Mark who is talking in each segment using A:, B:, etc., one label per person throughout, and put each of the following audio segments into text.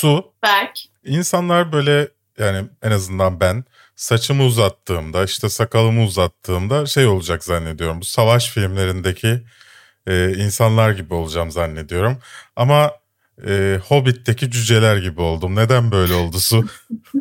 A: Su.
B: Berk.
A: İnsanlar böyle yani en azından ben saçımı uzattığımda işte sakalımı uzattığımda şey olacak zannediyorum. Bu savaş filmlerindeki e, insanlar gibi olacağım zannediyorum. Ama e, Hobbit'teki cüceler gibi oldum. Neden böyle oldu Su?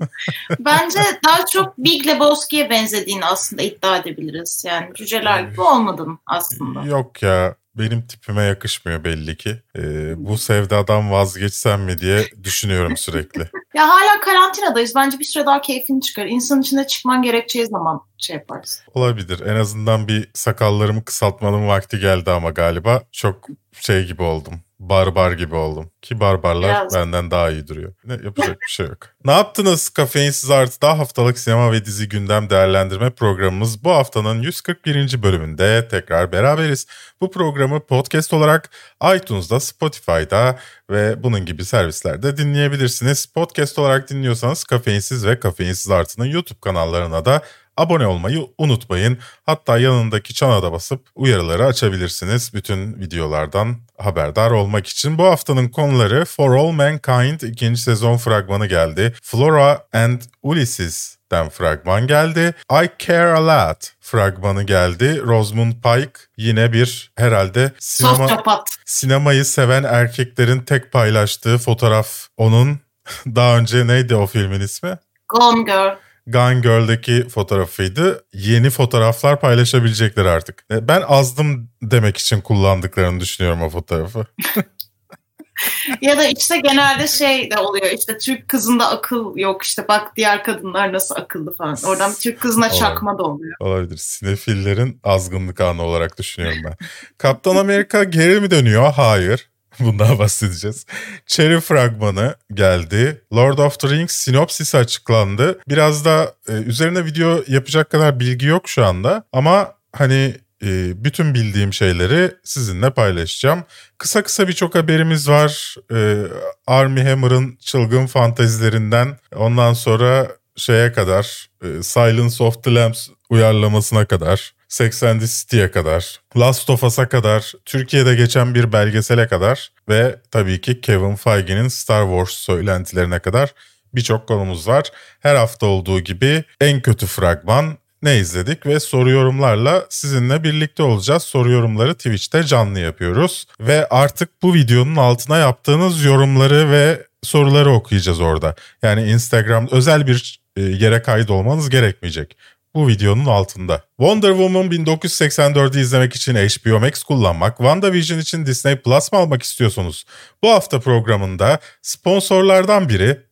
B: Bence daha çok Big Lebowski'ye benzediğini aslında iddia edebiliriz. Yani cüceler gibi olmadın aslında.
A: Yok ya benim tipime yakışmıyor belli ki. Ee, bu sevdadan vazgeçsem mi diye düşünüyorum sürekli.
B: ya hala karantinadayız. Bence bir süre daha keyfini çıkar. İnsan içinde çıkman gerekeceği zaman şey yaparız.
A: Olabilir. En azından bir sakallarımı kısaltmanın vakti geldi ama galiba çok şey gibi oldum barbar gibi oldum. Ki barbarlar Biraz. benden daha iyi duruyor. Ne yapacak bir şey yok. Ne yaptınız? Kafeinsiz Artı'da haftalık sinema ve dizi gündem değerlendirme programımız bu haftanın 141. bölümünde tekrar beraberiz. Bu programı podcast olarak iTunes'da, Spotify'da ve bunun gibi servislerde dinleyebilirsiniz. Podcast olarak dinliyorsanız Kafeinsiz ve Kafeinsiz Artı'nın YouTube kanallarına da Abone olmayı unutmayın. Hatta yanındaki çana da basıp uyarıları açabilirsiniz bütün videolardan haberdar olmak için. Bu haftanın konuları For All Mankind ikinci sezon fragmanı geldi. Flora and Ulysses'den fragman geldi. I Care A Lot fragmanı geldi. Rosamund Pike yine bir herhalde sinema, sinemayı seven erkeklerin tek paylaştığı fotoğraf. Onun daha önce neydi o filmin ismi?
B: Gone Girl.
A: Gone Girl'deki fotoğrafıydı. Yeni fotoğraflar paylaşabilecekler artık. E, ben azdım demek için kullandıklarını düşünüyorum o fotoğrafı.
B: ya da işte genelde şey de oluyor işte Türk kızında akıl yok işte bak diğer kadınlar nasıl akıllı falan. Oradan Türk kızına çakma da oluyor.
A: Olabilir. Sinefillerin azgınlık anı olarak düşünüyorum ben. Kaptan Amerika geri mi dönüyor? Hayır. Bundan bahsedeceğiz. Cherry fragmanı geldi. Lord of the Rings sinopsisi açıklandı. Biraz da e, üzerine video yapacak kadar bilgi yok şu anda. Ama hani e, bütün bildiğim şeyleri sizinle paylaşacağım. Kısa kısa birçok haberimiz var. E, Army Hammer'ın çılgın fantezilerinden ondan sonra şeye kadar e, Silence of the Lambs uyarlamasına kadar 80 City'ye kadar, Last of Us'a kadar, Türkiye'de geçen bir belgesele kadar ve tabii ki Kevin Feige'nin Star Wars söylentilerine kadar birçok konumuz var. Her hafta olduğu gibi en kötü fragman ne izledik ve soru yorumlarla sizinle birlikte olacağız. Soru yorumları Twitch'te canlı yapıyoruz ve artık bu videonun altına yaptığınız yorumları ve soruları okuyacağız orada. Yani Instagram özel bir e, yere kaydolmanız gerekmeyecek bu videonun altında. Wonder Woman 1984'ü izlemek için HBO Max kullanmak, WandaVision için Disney Plus mı almak istiyorsunuz? Bu hafta programında sponsorlardan biri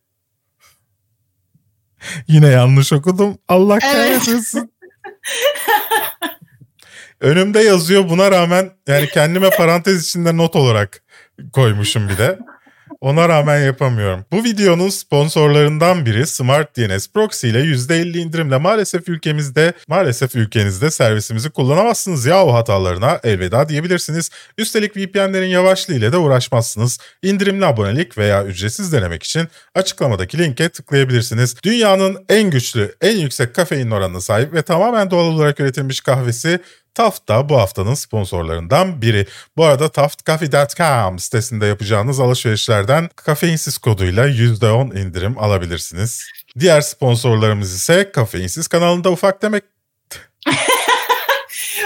A: Yine yanlış okudum. Allah kahretsin. Önümde yazıyor buna rağmen yani kendime parantez içinde not olarak koymuşum bir de. Ona rağmen yapamıyorum. Bu videonun sponsorlarından biri Smart DNS Proxy ile %50 indirimle maalesef ülkemizde maalesef ülkenizde servisimizi kullanamazsınız ya o hatalarına elveda diyebilirsiniz. Üstelik VPN'lerin yavaşlığı ile de uğraşmazsınız. İndirimli abonelik veya ücretsiz denemek için açıklamadaki linke tıklayabilirsiniz. Dünyanın en güçlü, en yüksek kafein oranına sahip ve tamamen doğal olarak üretilmiş kahvesi Taft da bu haftanın sponsorlarından biri. Bu arada taftcafe.com sitesinde yapacağınız alışverişlerden kafeinsiz koduyla %10 indirim alabilirsiniz. Diğer sponsorlarımız ise Kafeinsiz kanalında ufak demek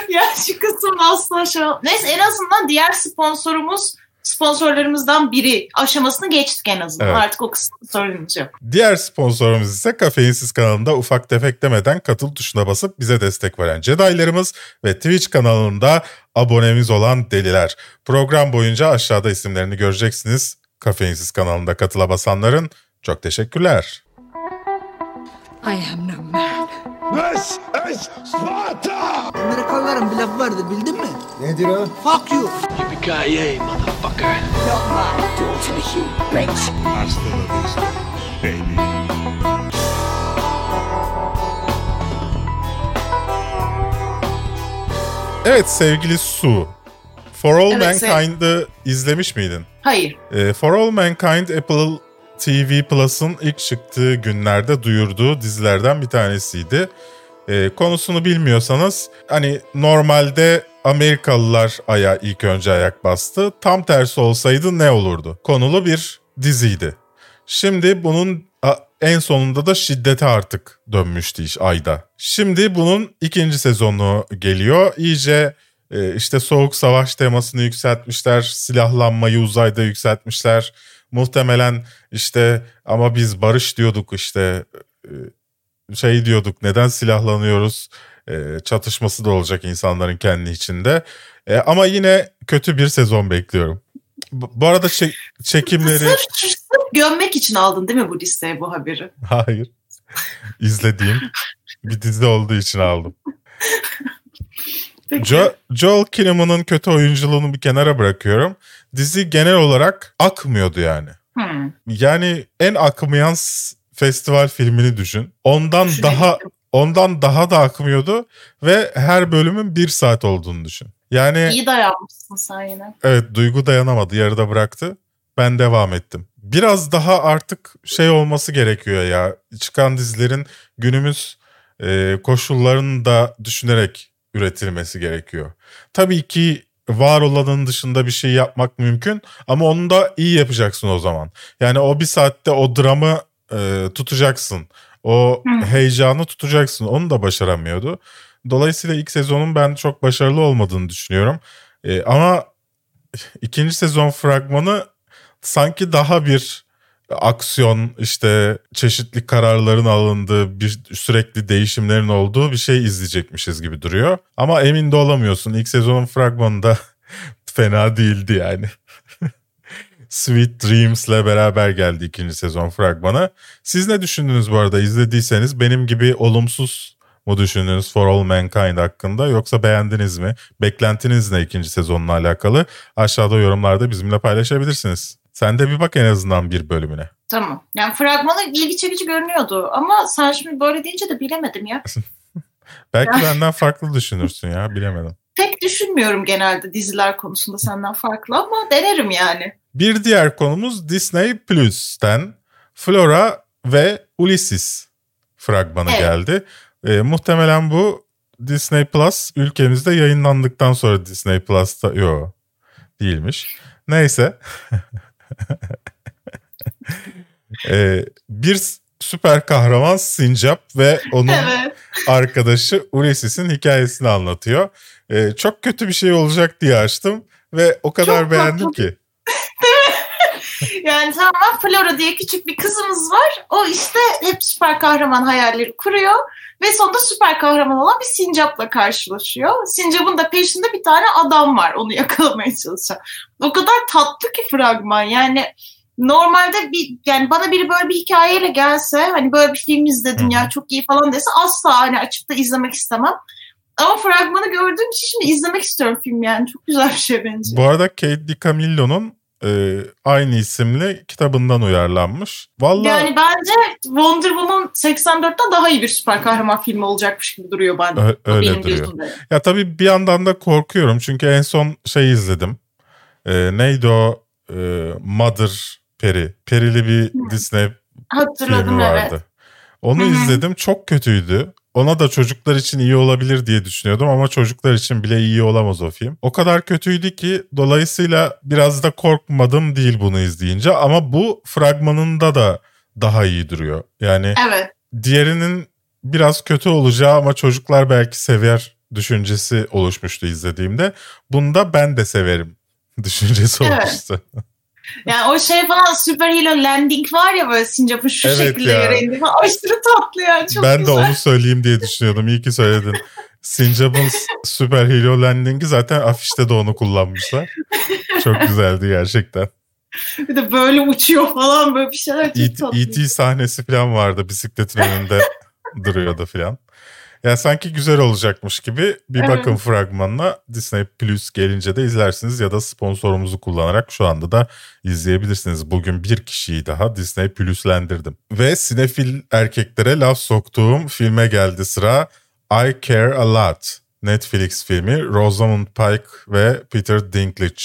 B: ya şu kısım aslında şu. Neyse en azından diğer sponsorumuz sponsorlarımızdan biri aşamasını geçtik en azından. Evet. Artık o kısmı sorunumuz yok.
A: Diğer sponsorumuz ise Kafeinsiz kanalında ufak tefek demeden katıl tuşuna basıp bize destek veren Jedi'larımız ve Twitch kanalında abonemiz olan deliler. Program boyunca aşağıda isimlerini göreceksiniz. Kafeinsiz kanalında katıla basanların çok teşekkürler. I am no man. This is
C: Sparta! Amerikalıların bir lafı vardı bildin mi?
D: Nedir o?
C: Fuck you. Yippee-ki-yay motherfucker. Not my daughter you bitch. Hasta la vista, baby.
A: Evet sevgili Su. For All evet, Mankind'ı izlemiş miydin?
B: Hayır.
A: Ee, For All Mankind Apple TV Plus'ın ilk çıktığı günlerde duyurduğu dizilerden bir tanesiydi. E, konusunu bilmiyorsanız hani normalde Amerikalılar aya ilk önce ayak bastı. Tam tersi olsaydı ne olurdu? Konulu bir diziydi. Şimdi bunun en sonunda da şiddete artık dönmüştü iş ayda. Şimdi bunun ikinci sezonu geliyor. İyice e, işte soğuk savaş temasını yükseltmişler. Silahlanmayı uzayda yükseltmişler. Muhtemelen işte ama biz barış diyorduk işte e, şey diyorduk neden silahlanıyoruz e, çatışması da olacak insanların kendi içinde. Ama yine kötü bir sezon bekliyorum. Bu arada çek, çekimleri... Sırf,
B: sırf gömmek için aldın değil mi bu listeye bu haberi?
A: Hayır. İzlediğim bir dizi olduğu için aldım. Jo Joel Kinnaman'ın kötü oyunculuğunu bir kenara bırakıyorum. Dizi genel olarak akmıyordu yani. Hmm. Yani en akmayan festival filmini düşün. Ondan daha ondan daha da akmıyordu ve her bölümün bir saat olduğunu düşün. Yani
B: iyi dayanmışsın sen yine.
A: Evet, Duygu dayanamadı, yarıda bıraktı. Ben devam ettim. Biraz daha artık şey olması gerekiyor ya. Çıkan dizilerin günümüz e, koşullarını da düşünerek üretilmesi gerekiyor. Tabii ki var olanın dışında bir şey yapmak mümkün ama onu da iyi yapacaksın o zaman. Yani o bir saatte o dramı e, tutacaksın. O heyecanı tutacaksın. Onu da başaramıyordu. Dolayısıyla ilk sezonun ben çok başarılı olmadığını düşünüyorum. E, ama ikinci sezon fragmanı sanki daha bir aksiyon işte çeşitli kararların alındığı bir sürekli değişimlerin olduğu bir şey izleyecekmişiz gibi duruyor. Ama emin de olamıyorsun. İlk sezonun fragmanında fena değildi yani. Sweet Dreams'le beraber geldi ikinci sezon fragmanı. Siz ne düşündünüz bu arada izlediyseniz benim gibi olumsuz mu düşündünüz For All Mankind hakkında yoksa beğendiniz mi? Beklentiniz ne ikinci sezonla alakalı? Aşağıda yorumlarda bizimle paylaşabilirsiniz. Sen de bir bak en azından bir bölümüne.
B: Tamam. Yani fragmanı ilgi çekici görünüyordu ama sen şimdi böyle deyince de bilemedim ya.
A: Belki benden farklı düşünürsün ya bilemedim.
B: Pek düşünmüyorum genelde diziler konusunda senden farklı ama denerim yani.
A: Bir diğer konumuz Disney Plus'ten Flora ve Ulysses fragmanı evet. geldi. E, muhtemelen bu Disney Plus ülkemizde yayınlandıktan sonra Disney Plus'ta yok değilmiş. Neyse. e, bir süper kahraman Sincap ve onun evet. arkadaşı Ulysses'in hikayesini anlatıyor. E, çok kötü bir şey olacak diye açtım ve o kadar çok beğendim tatlı. ki.
B: Yani tamam Flora diye küçük bir kızımız var. O işte hep süper kahraman hayalleri kuruyor. Ve sonunda süper kahraman olan bir sincapla karşılaşıyor. Sincap'ın da peşinde bir tane adam var onu yakalamaya çalışan. O kadar tatlı ki fragman yani normalde bir yani bana biri böyle bir hikayeyle gelse hani böyle bir film izledim ya çok iyi falan dese asla hani açıp da izlemek istemem. Ama fragmanı gördüğüm için şimdi izlemek istiyorum film yani. Çok güzel bir şey bence.
A: Bu arada Kate DiCamillo'nun e, aynı isimli kitabından uyarlanmış.
B: Vallahi... Yani bence Wonder Woman 84'ten daha iyi bir süper kahraman filmi olacakmış gibi duruyor bende. Ö-
A: öyle Benim duruyor. Gözümde. Ya tabii bir yandan da korkuyorum çünkü en son şey izledim. E, neydi o? E, Mother Peri. Perili bir. Disney Hatırladım, filmi vardı. Evet. Onu Hı-hı. izledim çok kötüydü ona da çocuklar için iyi olabilir diye düşünüyordum ama çocuklar için bile iyi olamaz o film. O kadar kötüydü ki dolayısıyla biraz da korkmadım değil bunu izleyince ama bu fragmanında da daha iyi duruyor. Yani
B: evet.
A: diğerinin biraz kötü olacağı ama çocuklar belki sever düşüncesi oluşmuştu izlediğimde. Bunda ben de severim düşüncesi evet. olmuştu.
B: Yani o şey falan superhero landing var ya böyle Sincap'ın şu evet şekilde yere indi falan. Aşırı tatlı yani çok
A: Ben
B: güzel.
A: de onu söyleyeyim diye düşünüyordum. İyi ki söyledin. Sincap'ın superhero landing'i zaten afişte de onu kullanmışlar. Çok güzeldi gerçekten.
B: Bir de böyle uçuyor falan böyle bir şeyler çok
A: E.T. E sahnesi falan vardı bisikletin önünde duruyordu falan. Yani sanki güzel olacakmış gibi bir evet. bakın fragmanına Disney Plus gelince de izlersiniz ya da sponsorumuzu kullanarak şu anda da izleyebilirsiniz. Bugün bir kişiyi daha Disney Plus'lendirdim. Ve sinefil erkeklere laf soktuğum filme geldi sıra I Care A Lot. Netflix filmi Rosamund Pike ve Peter Dinklage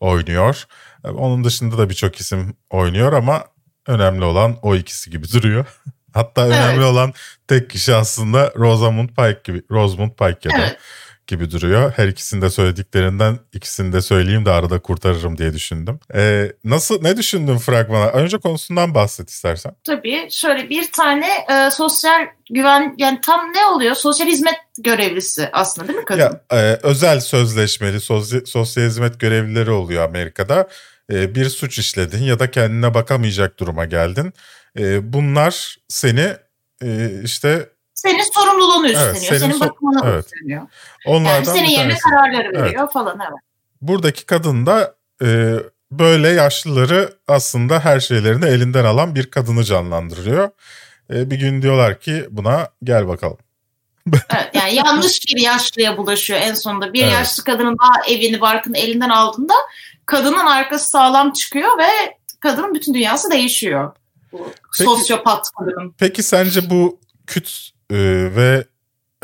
A: oynuyor. Onun dışında da birçok isim oynuyor ama önemli olan o ikisi gibi duruyor. Hatta önemli evet. olan tek kişi aslında Rosamund Pike gibi. Rosamund Pike ya da. Evet. gibi duruyor. Her ikisini de söylediklerinden ikisini de söyleyeyim de arada kurtarırım diye düşündüm. Ee, nasıl ne düşündün fragmana? Önce konusundan bahset istersen.
B: Tabii şöyle bir tane e, sosyal güven yani tam ne oluyor? Sosyal hizmet görevlisi aslında değil mi kadın?
A: Ya, e, özel sözleşmeli sosyal, sosyal hizmet görevlileri oluyor Amerika'da. E, bir suç işledin ya da kendine bakamayacak duruma geldin. E, bunlar seni e, işte
B: senin sorumluluğunu üstleniyor. Evet, senin, senin bakımını
A: evet. üstleniyor. Onlardan
B: yani senin yerine kararları veriyor evet. falan evet.
A: Buradaki kadın da e, böyle yaşlıları aslında her şeylerini elinden alan bir kadını canlandırıyor. E, bir gün diyorlar ki buna gel bakalım.
B: evet, yani yanlış bir yaşlıya bulaşıyor en sonunda. Bir evet. yaşlı kadının daha evini barkını elinden aldığında kadının arkası sağlam çıkıyor ve kadının bütün dünyası değişiyor. Bu peki, sosyopat kadının.
A: Peki sence bu küt e, ve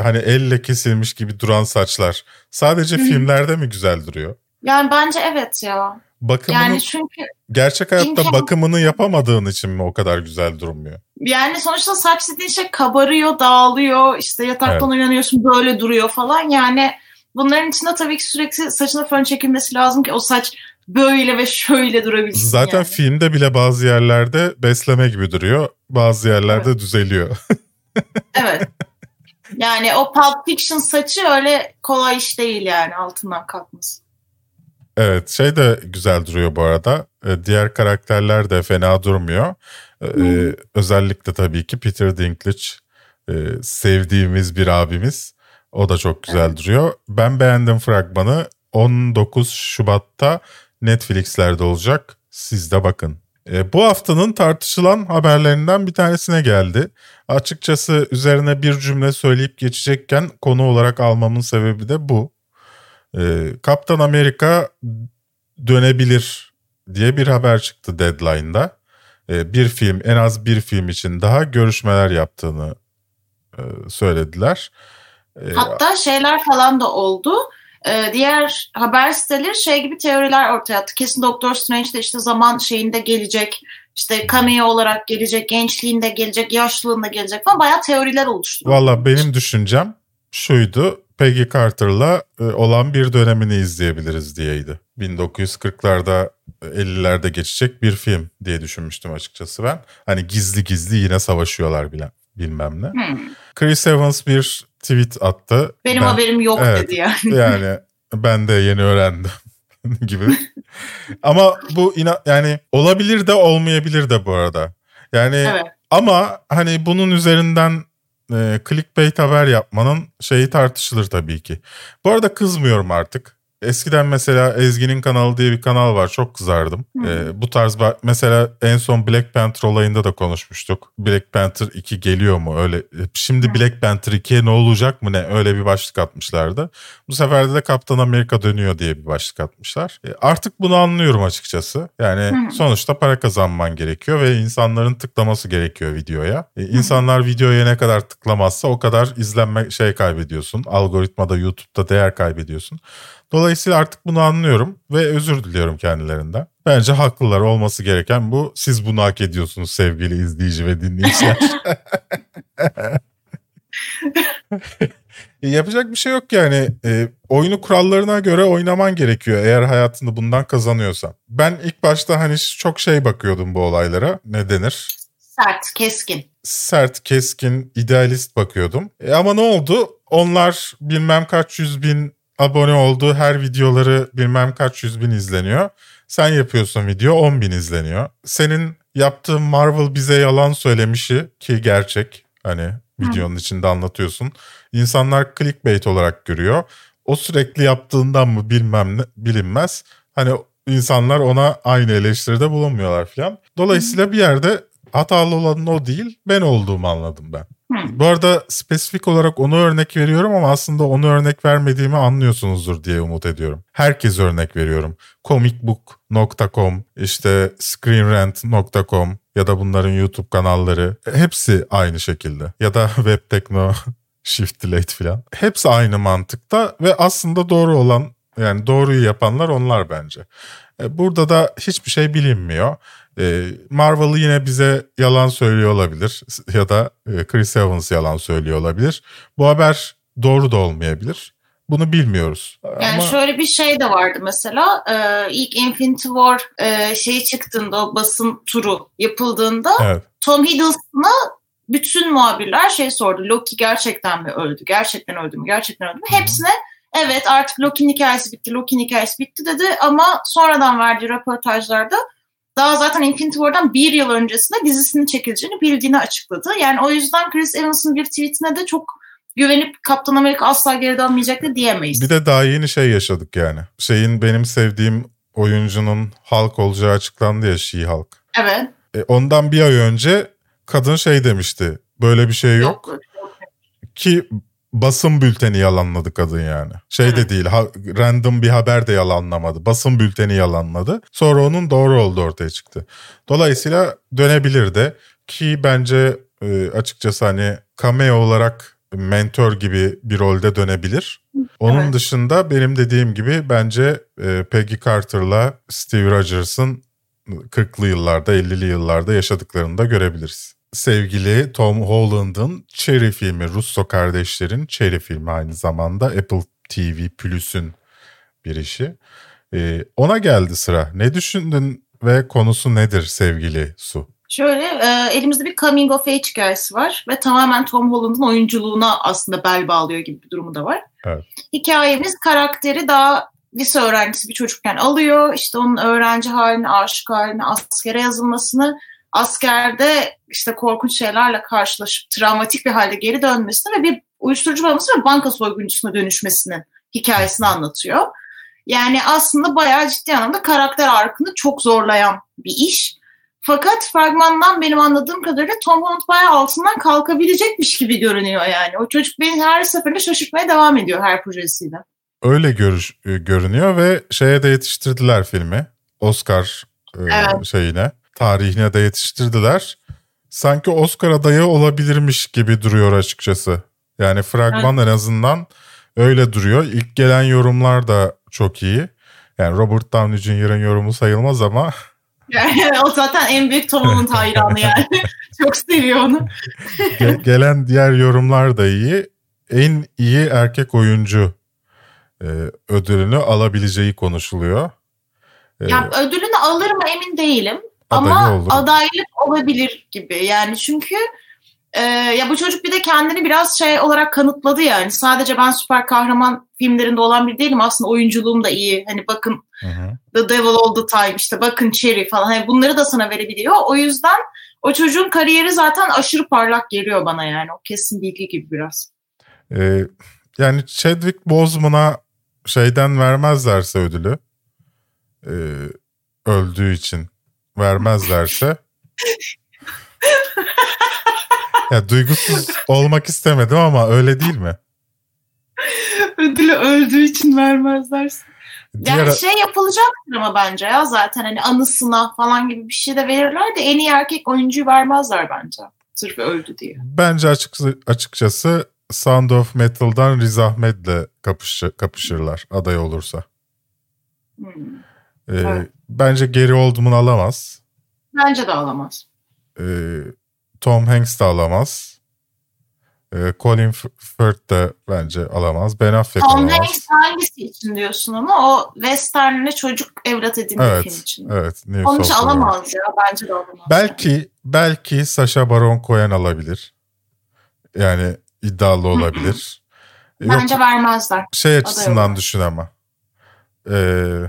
A: hani elle kesilmiş gibi duran saçlar sadece Hı-hı. filmlerde mi güzel duruyor?
B: Yani bence evet ya.
A: Bakımını, yani çünkü gerçek hayatta imkan... bakımını yapamadığın için mi o kadar güzel durmuyor?
B: Yani sonuçta saç dediğin şey kabarıyor, dağılıyor. İşte yataktan evet. uyanıyorsun böyle duruyor falan. Yani bunların içinde tabii ki sürekli saçına fön çekilmesi lazım ki o saç böyle ve şöyle durabilsin.
A: Zaten
B: yani.
A: filmde bile bazı yerlerde besleme gibi duruyor. Bazı yerlerde evet. düzeliyor.
B: evet. Yani o Pulp Fiction saçı öyle kolay iş değil yani altından kalkması.
A: Evet şey de güzel duruyor bu arada. Ee, diğer karakterler de fena durmuyor. Ee, özellikle tabii ki Peter Dinklage e, sevdiğimiz bir abimiz. O da çok güzel evet. duruyor. Ben beğendim fragmanı. 19 Şubat'ta Netflix'lerde olacak. Siz de bakın. E, bu haftanın tartışılan haberlerinden bir tanesine geldi. Açıkçası üzerine bir cümle söyleyip geçecekken konu olarak almamın sebebi de bu. E, Kaptan Amerika dönebilir diye bir haber çıktı Deadline'da. E, bir film en az bir film için daha görüşmeler yaptığını e, söylediler.
B: E, Hatta şeyler falan da oldu e, diğer haber siteleri şey gibi teoriler ortaya attı. Kesin Doktor Strange de işte zaman şeyinde gelecek, işte cameo olarak gelecek, gençliğinde gelecek, yaşlılığında gelecek falan bayağı teoriler oluştu.
A: Valla benim düşüncem şuydu. Peggy Carter'la e, olan bir dönemini izleyebiliriz diyeydi. 1940'larda 50'lerde geçecek bir film diye düşünmüştüm açıkçası ben. Hani gizli gizli yine savaşıyorlar bile bilmem ne. Hmm. Chris Evans bir tweet attı.
B: Benim ben, haberim yok evet, dedi yani.
A: Yani ben de yeni öğrendim gibi. ama bu ina yani olabilir de olmayabilir de bu arada. Yani evet. ama hani bunun üzerinden e, clickbait haber yapmanın şeyi tartışılır tabii ki. Bu arada kızmıyorum artık. Eskiden mesela Ezgi'nin kanalı diye bir kanal var. Çok kızardım. Ee, bu tarz mesela en son Black Panther olayında da konuşmuştuk. Black Panther 2 geliyor mu? Öyle şimdi Hı. Black Panther 2'ye ne olacak mı ne? Öyle bir başlık atmışlardı. Bu sefer de Kaptan Amerika dönüyor diye bir başlık atmışlar. Ee, artık bunu anlıyorum açıkçası. Yani Hı. sonuçta para kazanman gerekiyor ve insanların tıklaması gerekiyor videoya. Ee, insanlar videoya ne kadar tıklamazsa o kadar izlenme şey kaybediyorsun. Algoritmada YouTube'da değer kaybediyorsun. Dolayısıyla artık bunu anlıyorum ve özür diliyorum kendilerinden. Bence haklılar olması gereken bu. Siz bunu hak ediyorsunuz sevgili izleyici ve dinleyiciler. Yapacak bir şey yok yani. E, oyunu kurallarına göre oynaman gerekiyor eğer hayatında bundan kazanıyorsan. Ben ilk başta hani çok şey bakıyordum bu olaylara. Ne denir?
B: Sert, keskin.
A: Sert, keskin, idealist bakıyordum. E, ama ne oldu? Onlar bilmem kaç yüz bin abone olduğu her videoları bilmem kaç yüz bin izleniyor. Sen yapıyorsun video 10 bin izleniyor. Senin yaptığın Marvel bize yalan söylemişi ki gerçek hani videonun içinde anlatıyorsun. İnsanlar clickbait olarak görüyor. O sürekli yaptığından mı bilmem ne bilinmez. Hani insanlar ona aynı eleştiride bulunmuyorlar falan. Dolayısıyla bir yerde hatalı olan o değil ben olduğumu anladım ben. Bu arada spesifik olarak onu örnek veriyorum ama aslında onu örnek vermediğimi anlıyorsunuzdur diye umut ediyorum. Herkes örnek veriyorum. comicbook.com, işte screenrant.com ya da bunların YouTube kanalları hepsi aynı şekilde. Ya da webtekno Shift Delete falan. Hepsi aynı mantıkta ve aslında doğru olan yani doğruyu yapanlar onlar bence. E, burada da hiçbir şey bilinmiyor. E, Marvel yine bize yalan söylüyor olabilir ya da e, Chris Evans yalan söylüyor olabilir. Bu haber doğru da olmayabilir. bunu bilmiyoruz.
B: Yani
A: Ama
B: şöyle bir şey de vardı mesela e, ilk Infinity War e, şeyi çıktığında o basın turu yapıldığında
A: evet.
B: Tom Hiddleston'a bütün muhabirler şey sordu. Loki gerçekten mi öldü? Gerçekten öldü mü? Gerçekten öldü mü?
A: Hı hı.
B: Hepsine evet artık Loki'nin hikayesi bitti. Loki'nin hikayesi bitti dedi ama sonradan verdiği röportajlarda daha zaten Infinity War'dan bir yıl öncesinde dizisinin çekileceğini bildiğini açıkladı. Yani o yüzden Chris Evans'ın bir tweetine de çok güvenip Kaptan Amerika asla geri dönmeyecek de diyemeyiz.
A: Bir de daha yeni şey yaşadık yani. Şeyin benim sevdiğim oyuncunun Hulk olacağı açıklandı ya She-Hulk.
B: Evet.
A: E, ondan bir ay önce kadın şey demişti. Böyle bir şey yok. Ki basın bülteni yalanladı kadın yani. Şey de değil ha- random bir haber de yalanlamadı. Basın bülteni yalanladı. Sonra onun doğru olduğu ortaya çıktı. Dolayısıyla dönebilir de ki bence e, açıkçası hani cameo olarak mentor gibi bir rolde dönebilir. Onun
B: Evet.
A: dışında benim dediğim gibi bence e, Peggy Carter'la Steve Rogers'ın 40'lı yıllarda 50'li yıllarda yaşadıklarını da görebiliriz. Sevgili Tom Holland'ın Cherry filmi, Russo kardeşlerin Cherry filmi aynı zamanda Apple TV Plus'ün bir işi. Ee, ona geldi sıra. Ne düşündün ve konusu nedir sevgili Su?
B: Şöyle e, elimizde bir coming of age hikayesi var ve tamamen Tom Holland'ın oyunculuğuna aslında bel bağlıyor gibi bir durumu da var.
A: Evet.
B: Hikayemiz karakteri daha lise öğrencisi bir çocukken alıyor. İşte onun öğrenci halini, aşık halini, askere yazılmasını, askerde işte korkunç şeylerle karşılaşıp travmatik bir halde geri dönmesini ve bir uyuşturucu bağımlısı ve banka soyguncusuna dönüşmesinin hikayesini anlatıyor. Yani aslında bayağı ciddi anlamda karakter arkını çok zorlayan bir iş. Fakat fragmandan benim anladığım kadarıyla Tom Holland bayağı altından kalkabilecekmiş gibi görünüyor yani. O çocuk beni her seferinde şaşırtmaya devam ediyor her projesiyle.
A: Öyle görüş, e, görünüyor ve şeye de yetiştirdiler filmi. Oscar e,
B: Evet.
A: şeyine, tarihine de yetiştirdiler. Sanki Oscar adayı olabilirmiş gibi duruyor açıkçası. Yani fragman en azından öyle duruyor. İlk gelen yorumlar da çok iyi. Yani Robert Downey Jr.'ın yorumu sayılmaz ama
B: Yani o zaten en büyük Tom Holland hayranı yani. Çok seviyor onu.
A: ge- gelen diğer yorumlar da iyi. En iyi erkek oyuncu e, ödülünü alabileceği konuşuluyor. E,
B: Ya ödülünü alır mı emin değilim.
A: Adayı
B: Ama
A: olur.
B: adaylık olabilir gibi. Yani çünkü e, ya bu çocuk bir de kendini biraz şey olarak kanıtladı yani. Sadece ben süper kahraman filmlerinde olan bir değilim. Aslında oyunculuğum da iyi. Hani bakın
A: hı hı.
B: The Devil All The Time işte bakın Cherry falan. Hani bunları da sana verebiliyor. O yüzden o çocuğun kariyeri zaten aşırı parlak geliyor bana yani. O kesin bilgi gibi biraz.
A: E, yani Chadwick Boseman'a şeyden vermezlerse ödülü e, öldüğü için vermezlerse ya duygusuz olmak istemedim ama öyle değil mi?
B: Ödülü öldüğü için vermezlerse.
A: Diğer
B: Yani şey yapılacaktır ama bence ya zaten hani anısına falan gibi bir şey de verirler de en iyi erkek oyuncuyu vermezler bence. Sırf öldü diye.
A: bence açık, açıkçası Sound of Metal'dan Riz Ahmed'le kapışı, kapışırlar aday olursa.
B: Hmm.
A: E,
B: Evet.
A: Bence Gary Oldman alamaz.
B: Bence de alamaz.
A: E, Tom Hanks de alamaz. E, Colin Firth de bence alamaz. Ben Affleck
B: Tom
A: alamaz.
B: Hanks hangisi için diyorsun ama o westernle çocuk evlat film
A: Evet,
B: için.
A: evet. New
B: Onun için alamaz ya. Bence de alamaz.
A: Belki belki Sacha Baron Cohen alabilir. Yani iddialı olabilir. Yok
B: Bence vermezler.
A: şey açısından düşün ama. Ee,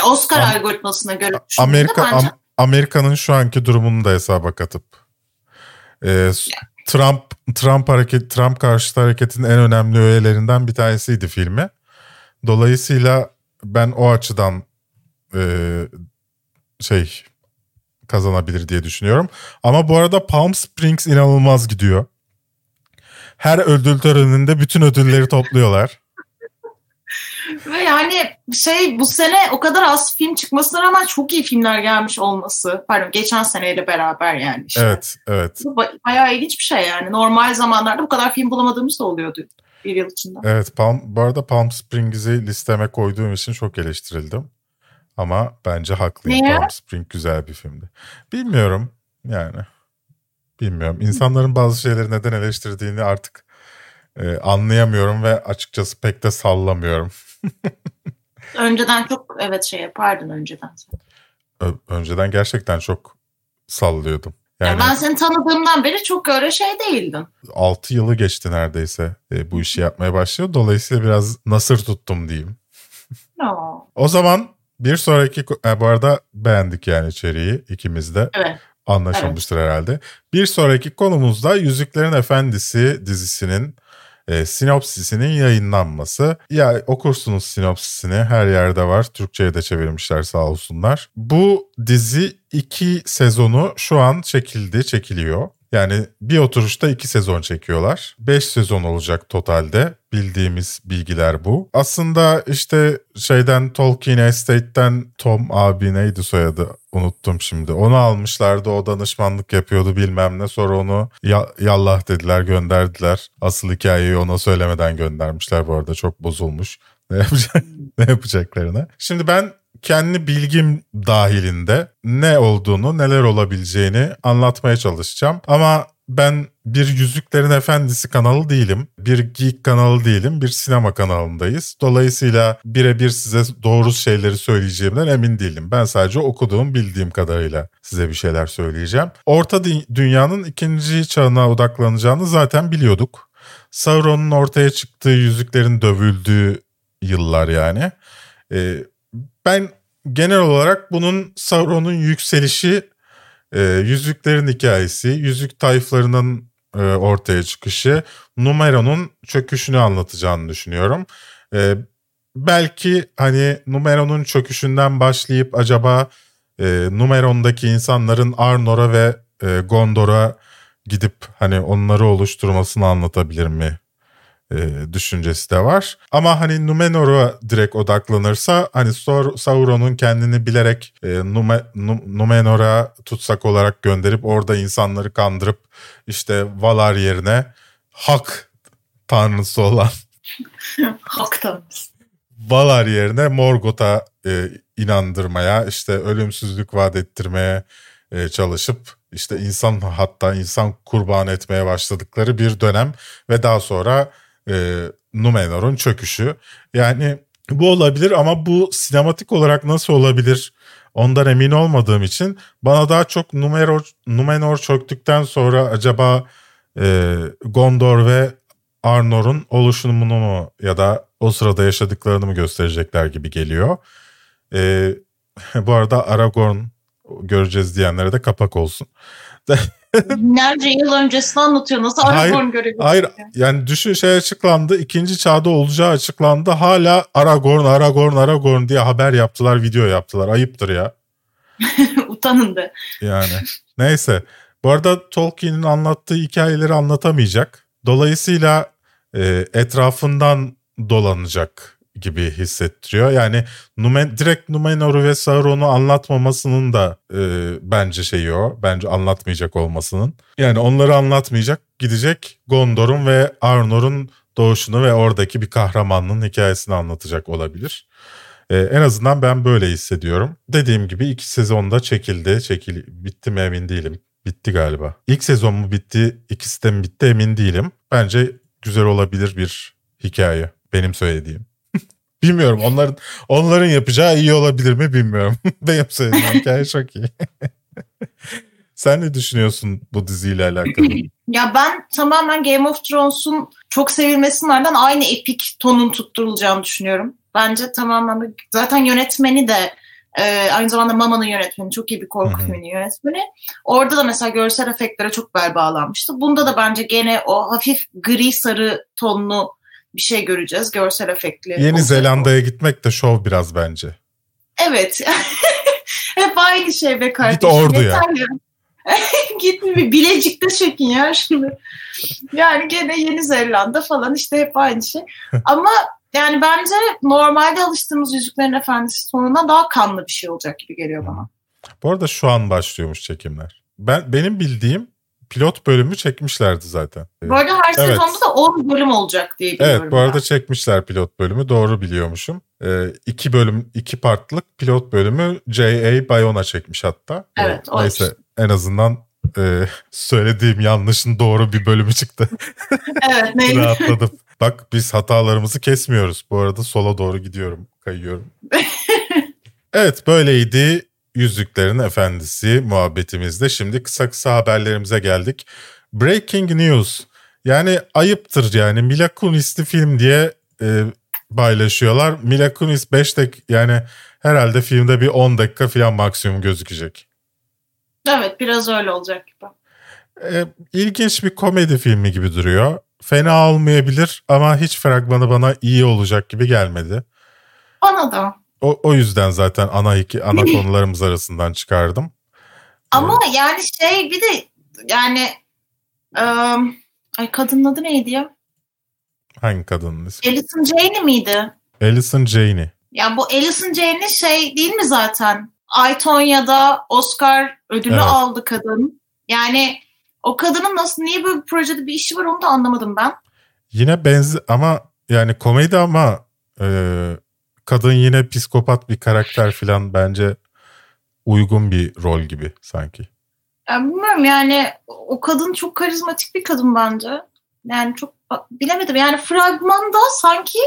B: Oscar
A: Am-
B: algoritmasına göre
A: Amerika
B: bence
A: Am- Amerika'nın şu anki durumunu da hesaba katıp s- Trump Trump hareket Trump karşıtı hareketin en önemli öğelerinden bir tanesiydi filmi. Dolayısıyla ben o açıdan ee, şey kazanabilir diye düşünüyorum. Ama bu arada Palm Springs inanılmaz gidiyor. Her ödül töreninde bütün ödülleri topluyorlar.
B: Ve yani şey bu sene o kadar az film çıkmasına rağmen çok iyi filmler gelmiş olması. Pardon geçen seneyle beraber yani. işte.
A: Evet, evet.
B: Bu ba- bayağı ilginç bir şey yani. Normal zamanlarda bu kadar film bulamadığımız da oluyordu bir yıl içinde.
A: Evet, Palm, bu arada Palm Springs'i listeme koyduğum için çok eleştirildim. Ama bence haklıyım.
B: Niye?
A: Palm Springs güzel bir filmdi. Bilmiyorum yani. Bilmiyorum. İnsanların bazı şeyleri neden eleştirdiğini artık e, anlayamıyorum ve açıkçası pek de sallamıyorum.
B: önceden çok evet şey yapardın önceden.
A: Ö- önceden gerçekten çok sallıyordum.
B: Yani, yani ben seni tanıdığımdan beri çok öyle şey değildin.
A: 6 yılı geçti neredeyse e, bu işi yapmaya başlıyor. Dolayısıyla biraz nasır tuttum diyeyim.
B: No.
A: O zaman bir sonraki e, bu arada beğendik yani içeriği ikimiz de.
B: Evet.
A: Anlaşılmıştır evet. herhalde. Bir sonraki konumuzda Yüzüklerin Efendisi dizisinin e, sinopsisinin yayınlanması. Ya okursunuz sinopsisini her yerde var. Türkçe'ye de çevirmişler sağ olsunlar. Bu dizi iki sezonu şu an çekildi, çekiliyor. Yani bir oturuşta iki sezon çekiyorlar. Beş sezon olacak totalde. Bildiğimiz bilgiler bu. Aslında işte şeyden Tolkien Estate'ten Tom abi neydi soyadı unuttum şimdi. Onu almışlardı o danışmanlık yapıyordu bilmem ne. Sonra onu ya, yallah dediler gönderdiler. Asıl hikayeyi ona söylemeden göndermişler bu arada çok bozulmuş. Ne, yapacak, ne yapacaklarını. Şimdi ben kendi bilgim dahilinde ne olduğunu, neler olabileceğini anlatmaya çalışacağım. Ama ben bir Yüzüklerin Efendisi kanalı değilim. Bir geek kanalı değilim. Bir sinema kanalındayız. Dolayısıyla birebir size doğru şeyleri söyleyeceğimden emin değilim. Ben sadece okuduğum, bildiğim kadarıyla size bir şeyler söyleyeceğim. Orta Dünya'nın ikinci çağına odaklanacağını zaten biliyorduk. Sauron'un ortaya çıktığı, yüzüklerin dövüldüğü yıllar yani. Ee, ben genel olarak bunun Sauron'un yükselişi, e, yüzüklerin hikayesi, yüzük tayflarının e, ortaya çıkışı, Numero'nun çöküşünü anlatacağını düşünüyorum. E, belki hani Numero'nun çöküşünden başlayıp acaba e, Numeron'daki insanların Arnor'a ve e, Gondor'a gidip hani onları oluşturmasını anlatabilir mi e, düşüncesi de var. Ama hani Numenor'a direkt odaklanırsa hani Sauron'un kendini bilerek e, Nume, Numenor'a tutsak olarak gönderip orada insanları kandırıp işte Valar yerine Hak tanrısı olan
B: Hak tanrısı.
A: Valar yerine Morgoth'a e, inandırmaya işte ölümsüzlük vaat ettirmeye e, çalışıp işte insan hatta insan kurban etmeye başladıkları bir dönem ve daha sonra e, Numenor'un çöküşü. Yani bu olabilir ama bu sinematik olarak nasıl olabilir ondan emin olmadığım için bana daha çok Numenor, Numenor çöktükten sonra acaba e, Gondor ve Arnor'un oluşumunu mu ya da o sırada yaşadıklarını mı gösterecekler gibi geliyor. E, bu arada Aragorn göreceğiz diyenlere de kapak olsun.
B: Binlerce yıl öncesini anlatıyor. Nasıl Aragorn görebiliyor?
A: Hayır yani düşün şey açıklandı. ikinci çağda olacağı açıklandı. Hala Aragorn, Aragorn, Aragorn diye haber yaptılar, video yaptılar. Ayıptır ya.
B: Utanın de.
A: Yani neyse. Bu arada Tolkien'in anlattığı hikayeleri anlatamayacak. Dolayısıyla e, etrafından dolanacak gibi hissettiriyor. Yani Numen, direkt Numenor'u ve Sauron'u anlatmamasının da e, bence şeyi o. Bence anlatmayacak olmasının. Yani onları anlatmayacak. Gidecek Gondor'un ve Arnor'un doğuşunu ve oradaki bir kahramanlığın hikayesini anlatacak olabilir. Ee, en azından ben böyle hissediyorum. Dediğim gibi iki sezonda çekildi. Çekil bitti mi emin değilim. Bitti galiba. İlk sezon mu bitti, ikisi de mi bitti emin değilim. Bence güzel olabilir bir hikaye. Benim söylediğim. Bilmiyorum onların onların yapacağı iyi olabilir mi bilmiyorum. Benim söylediğim hikaye çok iyi. Sen ne düşünüyorsun bu diziyle alakalı?
B: ya ben tamamen Game of Thrones'un çok sevilmesinin ardından aynı epik tonun tutturulacağını düşünüyorum. Bence tamamen zaten yönetmeni de e, aynı zamanda Mama'nın yönetmeni çok iyi bir korku filmi yönetmeni. Orada da mesela görsel efektlere çok bel bağlanmıştı. Bunda da bence gene o hafif gri sarı tonlu bir şey göreceğiz. Görsel efektli.
A: Yeni Zelanda'ya gitmek de şov biraz bence.
B: Evet. Hep aynı şey be kardeşim.
A: Git ordu ya.
B: Git bir Bilecik'te çekin ya şimdi. Yani gene Yeni Zelanda falan işte hep aynı şey. Ama yani bence normalde alıştığımız Yüzüklerin Efendisi sonuna daha kanlı bir şey olacak gibi geliyor bana.
A: Bu arada şu an başlıyormuş çekimler. Ben benim bildiğim pilot bölümü çekmişlerdi zaten.
B: Bu arada her evet. sezonda da 10 bölüm olacak diye biliyorum.
A: Evet bu arada ben. çekmişler pilot bölümü doğru biliyormuşum. Ee, iki bölüm, iki partlık pilot bölümü J.A. Bayona çekmiş hatta.
B: Evet.
A: O Neyse işte. en azından e, söylediğim yanlışın doğru bir bölümü çıktı.
B: Evet neydi?
A: Rahatladım. Bak biz hatalarımızı kesmiyoruz. Bu arada sola doğru gidiyorum, kayıyorum. evet böyleydi Yüzüklerin Efendisi muhabbetimizde. Şimdi kısa kısa haberlerimize geldik. Breaking News. Yani ayıptır yani Mila Kunis'li film diye e, paylaşıyorlar. Mila Kunis 5 dakika yani herhalde filmde bir 10 dakika falan maksimum gözükecek.
B: Evet biraz öyle olacak gibi.
A: E, ilginç bir komedi filmi gibi duruyor. Fena olmayabilir ama hiç fragmanı bana iyi olacak gibi gelmedi.
B: Bana da.
A: O, o yüzden zaten ana iki ana konularımız arasından çıkardım.
B: Ama yani şey bir de yani ım, ay kadının adı neydi ya?
A: Hangi kadının ismi?
B: Alison Janney miydi?
A: Alison Janney.
B: Ya bu Alison Janney şey değil mi zaten? Aytonya'da Oscar ödülü
A: Evet.
B: aldı kadın. Yani o kadının nasıl niye böyle bir projede bir işi var onu da anlamadım ben.
A: Yine benzi ama yani komedi ama e, kadın yine psikopat bir karakter falan bence uygun bir rol gibi sanki.
B: Ya bilmiyorum yani o kadın çok karizmatik bir kadın bence. Yani çok bilemedim yani fragmanda sanki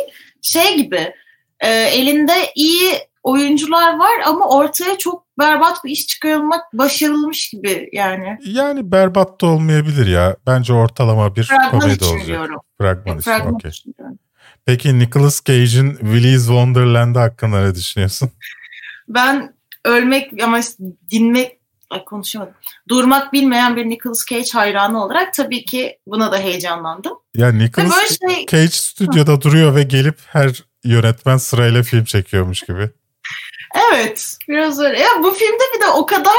B: şey gibi e, elinde iyi oyuncular var ama ortaya çok berbat bir iş çıkarılmak başarılmış gibi yani.
A: Yani berbat da olmayabilir ya. Bence ortalama bir
B: Fragman
A: komedi olacak.
B: diyorum.
A: Fragman için
B: Fragman için diyorum.
A: Peki Nicolas Cage'in Willy's Wonderland'ı hakkında ne düşünüyorsun?
B: Ben ölmek ama dinmek ay konuşamadım. Durmak bilmeyen bir Nicolas Cage hayranı olarak tabii ki buna da heyecanlandım.
A: Ya Nicolas
B: böyle şey
A: Cage stüdyoda duruyor ve gelip her yönetmen sırayla film çekiyormuş gibi.
B: evet biraz öyle. Ya bu filmde bir de o kadar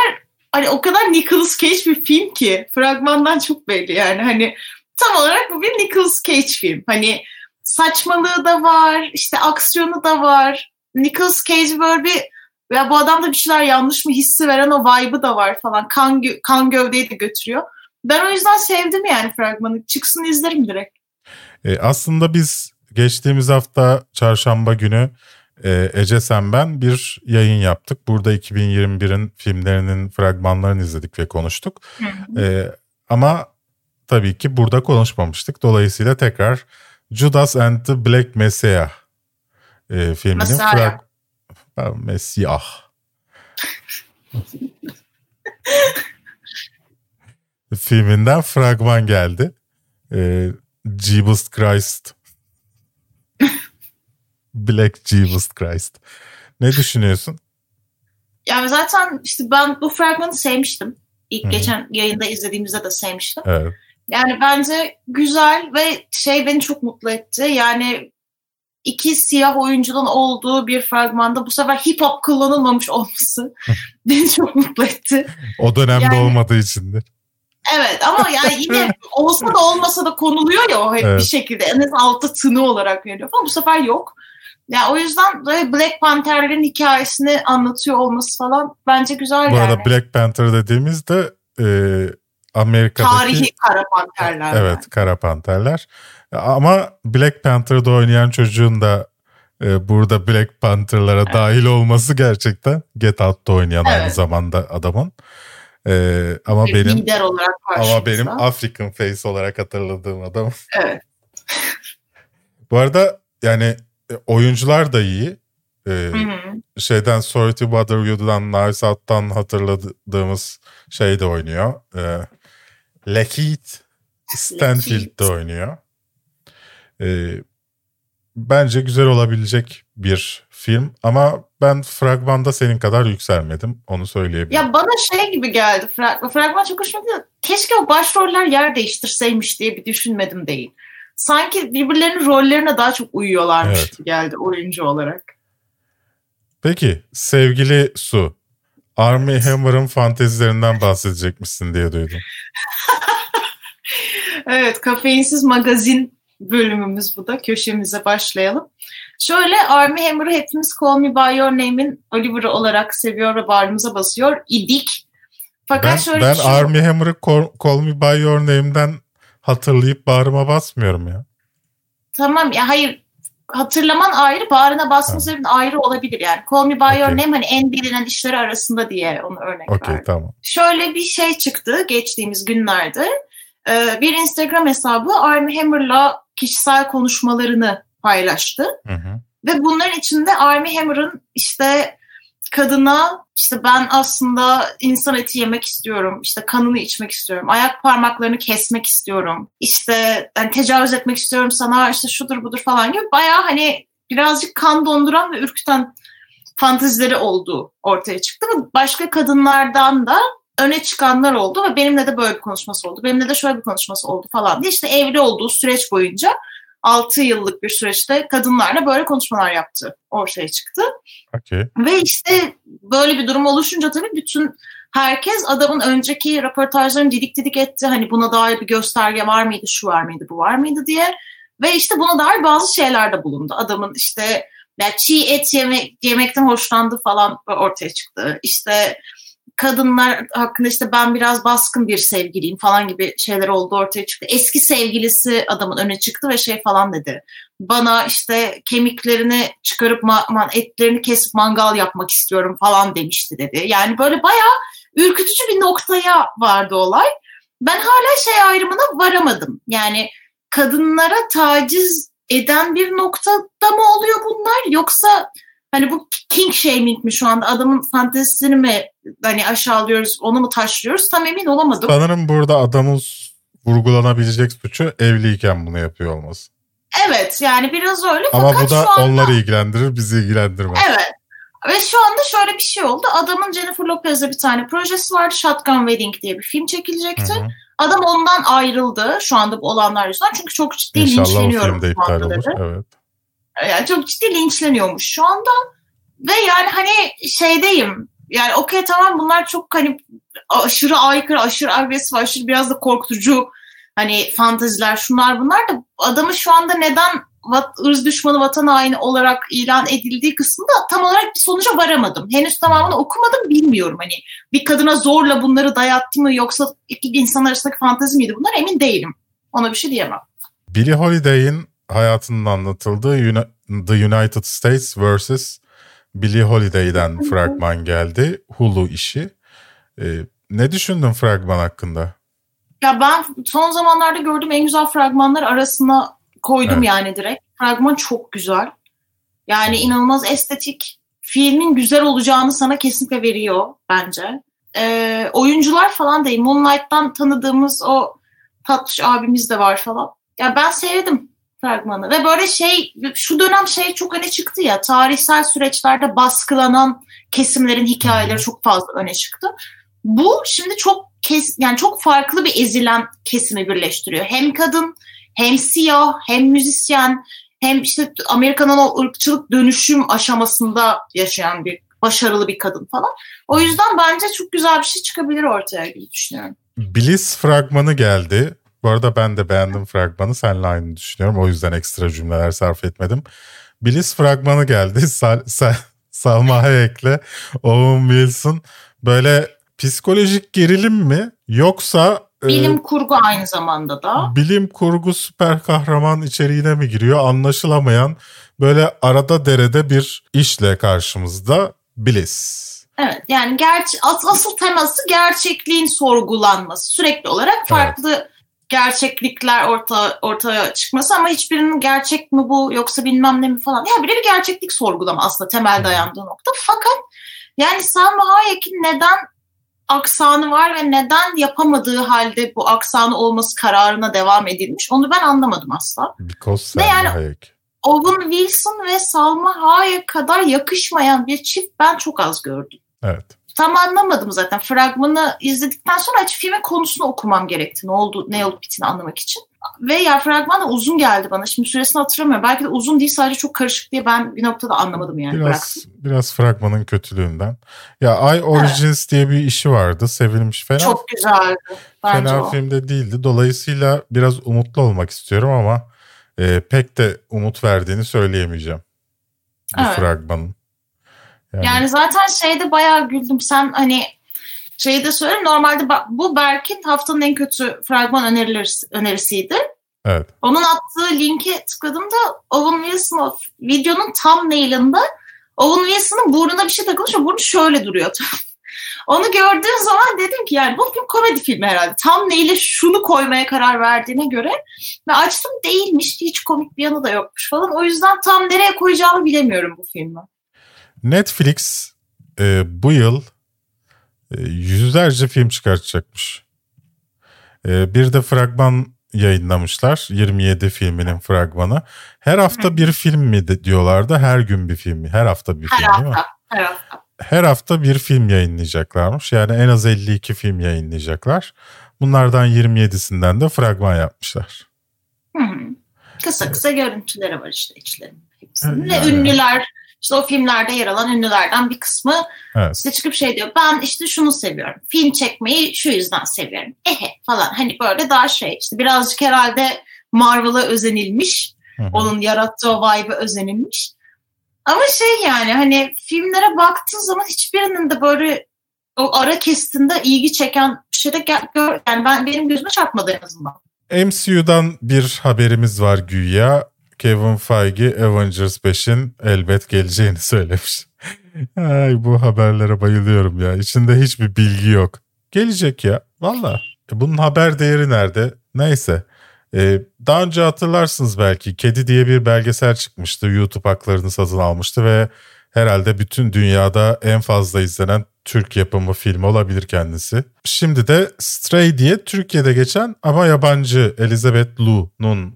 B: hani o kadar Nicolas Cage bir film ki fragmandan çok belli yani hani tam olarak bu bir Nicolas Cage film. Hani saçmalığı da var, işte aksiyonu da var. Nicolas Cage böyle bir ya bu adamda bir şeyler yanlış mı hissi veren o vibe'ı da var falan. Kan, gö- kan gövdeyi de götürüyor. Ben o yüzden sevdim yani fragmanı. Çıksın izlerim direkt.
A: E, aslında biz geçtiğimiz hafta çarşamba günü e, Ece Sen Ben bir yayın yaptık. Burada 2021'in filmlerinin fragmanlarını izledik ve konuştuk. E, ama tabii ki burada konuşmamıştık. Dolayısıyla tekrar Judas and the Black Messiah e, filminin
B: Messiah.
A: frag... Messiah. filminden fragman geldi. E, Jesus Christ. Black Jesus Christ. Ne düşünüyorsun?
B: Yani zaten işte ben bu fragmanı sevmiştim. İlk
A: Hı hı.
B: geçen yayında izlediğimizde de sevmiştim.
A: Evet.
B: Yani bence güzel ve şey beni çok mutlu etti. Yani iki siyah oyuncunun olduğu bir fragmanda bu sefer hip hop kullanılmamış olması beni çok mutlu etti.
A: O dönemde
B: Yani-
A: olmadığı içindir.
B: Evet ama yani yine olsa da olmasa da konuluyor ya o hep
A: Evet.
B: bir şekilde. En az altta tını olarak veriyor ama bu sefer yok. Yani o yüzden böyle Black Panther'lerin hikayesini anlatıyor olması falan bence güzel
A: Bu
B: yani.
A: arada Black Panther dediğimizde e, Amerika'daki
B: Tarihi Kara Panterler.
A: evet Kara Panterler. Ama Black Panther'da oynayan çocuğun da e, burada Black Panther'lara dahil olması gerçekten Get Out'ta oynayan aynı
B: Evet.
A: zamanda adamın. E, ama
B: Bir
A: benim
B: lider olarak
A: ama benim African Face olarak hatırladığım adam.
B: Evet.
A: Bu arada yani e, oyuncular da iyi. E,
B: Hı hı.
A: şeyden Sorry to Bother You'dan Knives Out'tan hatırladığımız şey de oynuyor. Ee, Lakeith Stanfield de oynuyor. Ee, bence güzel olabilecek bir film ama ben fragmanda senin kadar yükselmedim. Onu söyleyebilirim.
B: Ya bana şey gibi geldi. Fragman, fragman çok hoşuma gitti. Keşke o başroller yer değiştirseymiş diye bir düşünmedim değil. Sanki birbirlerinin rollerine daha çok uyuyorlarmış
A: Evet.
B: geldi oyuncu olarak.
A: Peki sevgili Su, Army Hammer'ın fantezilerinden bahsedecekmişsin diye duydum.
B: Evet, kafeinsiz magazin bölümümüz bu da. Köşemize başlayalım. Şöyle Army Hammer'ı hepimiz Call Me By Your Name'in Oliver'ı olarak seviyor ve bağrımıza basıyor idik. Fakat
A: Ben,
B: şöyle
A: ben
B: bir şey-
A: Army Hammer'ı Call, Call Me By Your Name'den hatırlayıp bağrıma basmıyorum ya.
B: Tamam ya hayır hatırlaman ayrı, bağrına basma sebebin ayrı olabilir yani. Call Me By Your
A: Okey.
B: Name hani en bilinen işleri arasında diye onu örnek
A: Okey
B: verdim.
A: tamam.
B: Şöyle bir şey çıktı geçtiğimiz günlerde. Ee, bir Instagram hesabı Armie Hammer'la kişisel konuşmalarını paylaştı.
A: Hı hı.
B: Ve bunların içinde Armie Hammer'ın işte kadına işte ben aslında insan eti yemek istiyorum. işte kanını içmek istiyorum. Ayak parmaklarını kesmek istiyorum. işte yani tecavüz etmek istiyorum sana işte şudur budur falan gibi bayağı hani birazcık kan donduran ve ürküten fantezileri olduğu ortaya çıktı. Başka kadınlardan da öne çıkanlar oldu ve benimle de böyle bir konuşması oldu. Benimle de şöyle bir konuşması oldu falan diye işte evli olduğu süreç boyunca 6 yıllık bir süreçte kadınlarla böyle konuşmalar yaptı ortaya çıktı.
A: Okey.
B: Ve işte böyle bir durum oluşunca tabii bütün herkes adamın önceki röportajlarını didik didik etti. Hani buna dair bir gösterge var mıydı, şu var mıydı, bu var mıydı diye. Ve işte buna dair bazı şeyler de bulundu. Adamın işte ya çiğ et yeme, yemekten hoşlandı falan ortaya çıktı. İşte kadınlar hakkında işte ben biraz baskın bir sevgiliyim falan gibi şeyler oldu ortaya çıktı. Eski sevgilisi adamın öne çıktı ve şey falan dedi. Bana işte kemiklerini çıkarıp ma- etlerini kesip mangal yapmak istiyorum falan demişti dedi. Yani böyle bayağı ürkütücü bir noktaya vardı olay. Ben hala şey ayrımına varamadım. Yani kadınlara taciz eden bir noktada mı oluyor bunlar yoksa hani bu king shaming mi şu anda adamın fantezisini mi hani aşağılıyoruz onu mu taşlıyoruz tam emin olamadım.
A: Sanırım burada adamın vurgulanabilecek suçu evliyken bunu yapıyor olması.
B: Evet yani biraz öyle
A: Ama
B: fakat
A: bu da
B: anda
A: onları ilgilendirir bizi ilgilendirmez.
B: evet ve şu anda şöyle bir şey oldu. Adamın Jennifer Lopez'le bir tane projesi vardı. Shotgun Wedding diye bir film çekilecekti.
A: Hı hı.
B: Adam ondan ayrıldı şu anda bu olanlar yüzünden. Çünkü çok ciddi
A: İnşallah o
B: linçleniyor.
A: film de iptal olur. Evet.
B: Yani çok ciddi linçleniyormuş şu anda. Ve yani hani şeydeyim. Yani okey tamam bunlar çok hani aşırı aykırı, aşırı agresif, aşırı biraz da korkutucu hani fanteziler şunlar bunlar da adamı şu anda neden vat, ırz düşmanı vatan haini olarak ilan edildiği kısmında tam olarak bir sonuca varamadım. Henüz tamamını okumadım bilmiyorum hani bir kadına zorla bunları dayattı mı yoksa iki insan arasındaki fantezi miydi bunlar emin değilim. Ona bir şey diyemem.
A: Billie Holiday'in hayatının anlatıldığı The United States vs. Billie Holiday'den fragman geldi. Hulu işi. Ee, ne düşündün fragman hakkında?
B: Ya ben son zamanlarda gördüğüm en güzel fragmanlar arasına koydum
A: Evet.
B: yani direkt. Fragman çok güzel. Yani inanılmaz estetik. Filmin güzel olacağını sana kesinlikle veriyor bence. Ee, oyuncular falan değil. Moonlight'tan tanıdığımız o tatlış abimiz de var falan. Ya ben sevdim fragmanı. Ve böyle şey şu dönem şey çok öne çıktı ya. Tarihsel süreçlerde baskılanan kesimlerin hikayeleri çok fazla öne çıktı. Bu şimdi çok kes yani çok farklı bir ezilen kesimi birleştiriyor. Hem kadın, hem siyah, hem müzisyen, hem işte Amerika'nın o ırkçılık dönüşüm aşamasında yaşayan bir başarılı bir kadın falan. O yüzden bence çok güzel bir şey çıkabilir ortaya gibi düşünüyorum.
A: Bliss fragmanı geldi. Bu arada ben de beğendim fragmanı. Seninle aynı düşünüyorum. O yüzden ekstra cümleler sarf etmedim. Bliss fragmanı geldi. Sal Sal- Salma Hayek'le Owen Wilson böyle psikolojik gerilim mi yoksa e,
B: Bilim kurgu aynı zamanda da.
A: bilim kurgu süper kahraman içeriğine mi giriyor anlaşılamayan böyle arada derede bir işle karşımızda Bliss.
B: Evet yani gerçi as- asıl teması gerçekliğin sorgulanması. Sürekli olarak farklı gerçeklikler orta, ortaya çıkması ama hiçbirinin gerçek mi bu yoksa bilmem ne mi falan. Ya bile bir gerçeklik sorgulama aslında temel dayandığı nokta. Fakat yani Salma Hayek'in neden aksanı var ve neden yapamadığı halde bu aksanı olması kararına devam edilmiş onu ben anlamadım asla.
A: Because Salma
B: yani?
A: Hayek.
B: Owen Wilson ve Salma Hayek kadar yakışmayan bir çift ben çok az gördüm.
A: Evet.
B: Tam anlamadım zaten. Fragmanı izledikten sonra aç filmin konusunu okumam gerekti. Ne oldu, ne olup bittiğini anlamak için. Ve ya fragman da uzun geldi bana. Şimdi süresini hatırlamıyorum. Belki de uzun değil sadece çok karışık diye ben bir noktada anlamadım yani.
A: Biraz
B: Bıraktım.
A: biraz fragmanın kötülüğünden. Ya I Origins diye bir işi vardı. Sevilmiş fena.
B: Çok güzeldi. Bence
A: fena
B: o.
A: filmde değildi. Dolayısıyla biraz umutlu olmak istiyorum ama e, pek de umut verdiğini söyleyemeyeceğim. Bu
B: Evet.
A: fragmanın. Yani,
B: Yani zaten şeyde bayağı güldüm. Sen hani şeyi de söyleyeyim. Normalde bu Berk'in haftanın en kötü fragman önerileri, önerisiydi.
A: Evet.
B: Onun attığı linke tıkladığımda Owen Wilson o videonun tam nail'ında Owen Wilson'ın burnuna bir şey takılmış ve burnu şöyle duruyor. Onu gördüğüm zaman dedim ki yani bu film komedi filmi herhalde. Tam neyle şunu koymaya karar verdiğine göre. Ve açtım değilmiş. Hiç komik bir yanı da yokmuş falan. O yüzden tam nereye koyacağımı bilemiyorum bu filmi.
A: Netflix e, bu yıl e, yüzlerce film çıkartacakmış. E, bir de fragman yayınlamışlar. 27 filminin fragmanı. Her hafta bir film mi diyorlardı? Her gün bir film mi? Her hafta bir
B: Her
A: film
B: hafta.
A: değil mi?
B: Her hafta.
A: Her hafta bir film yayınlayacaklarmış. Yani en az 52 film yayınlayacaklar. Bunlardan 27'sinden de fragman yapmışlar.
B: Hı hı. Kısa kısa görüntüleri var işte içlerinde. Hepsinin.
A: Yani.
B: ünlüler işte o filmlerde yer alan ünlülerden bir kısmı
A: Evet.
B: işte çıkıp şey diyor ben işte şunu seviyorum. Film çekmeyi şu yüzden seviyorum. Ehe falan hani böyle daha şey işte birazcık herhalde Marvel'a özenilmiş.
A: Hı hı.
B: Onun yarattığı o vibe'e özenilmiş. Ama şey yani hani filmlere baktığın zaman hiçbirinin de böyle o ara kestinde ilgi çeken bir şey de gör, yani ben benim gözüme çarpmadı en azından.
A: MCU'dan bir haberimiz var güya. Kevin Feige Avengers 5'in elbet geleceğini söylemiş. Ay bu haberlere bayılıyorum ya. İçinde hiçbir bilgi yok. Gelecek ya. Valla. E, bunun haber değeri nerede? Neyse. E, daha önce hatırlarsınız belki. Kedi diye bir belgesel çıkmıştı. YouTube haklarını satın almıştı ve herhalde bütün dünyada en fazla izlenen Türk yapımı film olabilir kendisi. Şimdi de Stray diye Türkiye'de geçen ama yabancı Elizabeth Lu'nun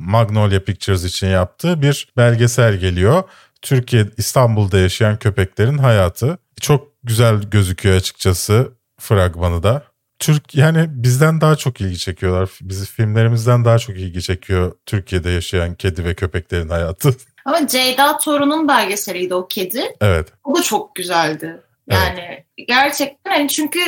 A: Magnolia Pictures için yaptığı bir belgesel geliyor. Türkiye İstanbul'da yaşayan köpeklerin hayatı. Çok güzel gözüküyor açıkçası fragmanı da. Türk yani bizden daha çok ilgi çekiyorlar. Bizi filmlerimizden daha çok ilgi çekiyor Türkiye'de yaşayan kedi ve köpeklerin hayatı.
B: Ama Ceyda Torun'un belgeseliydi o kedi.
A: evet.
B: O da çok güzeldi. Yani gerçekten hani çünkü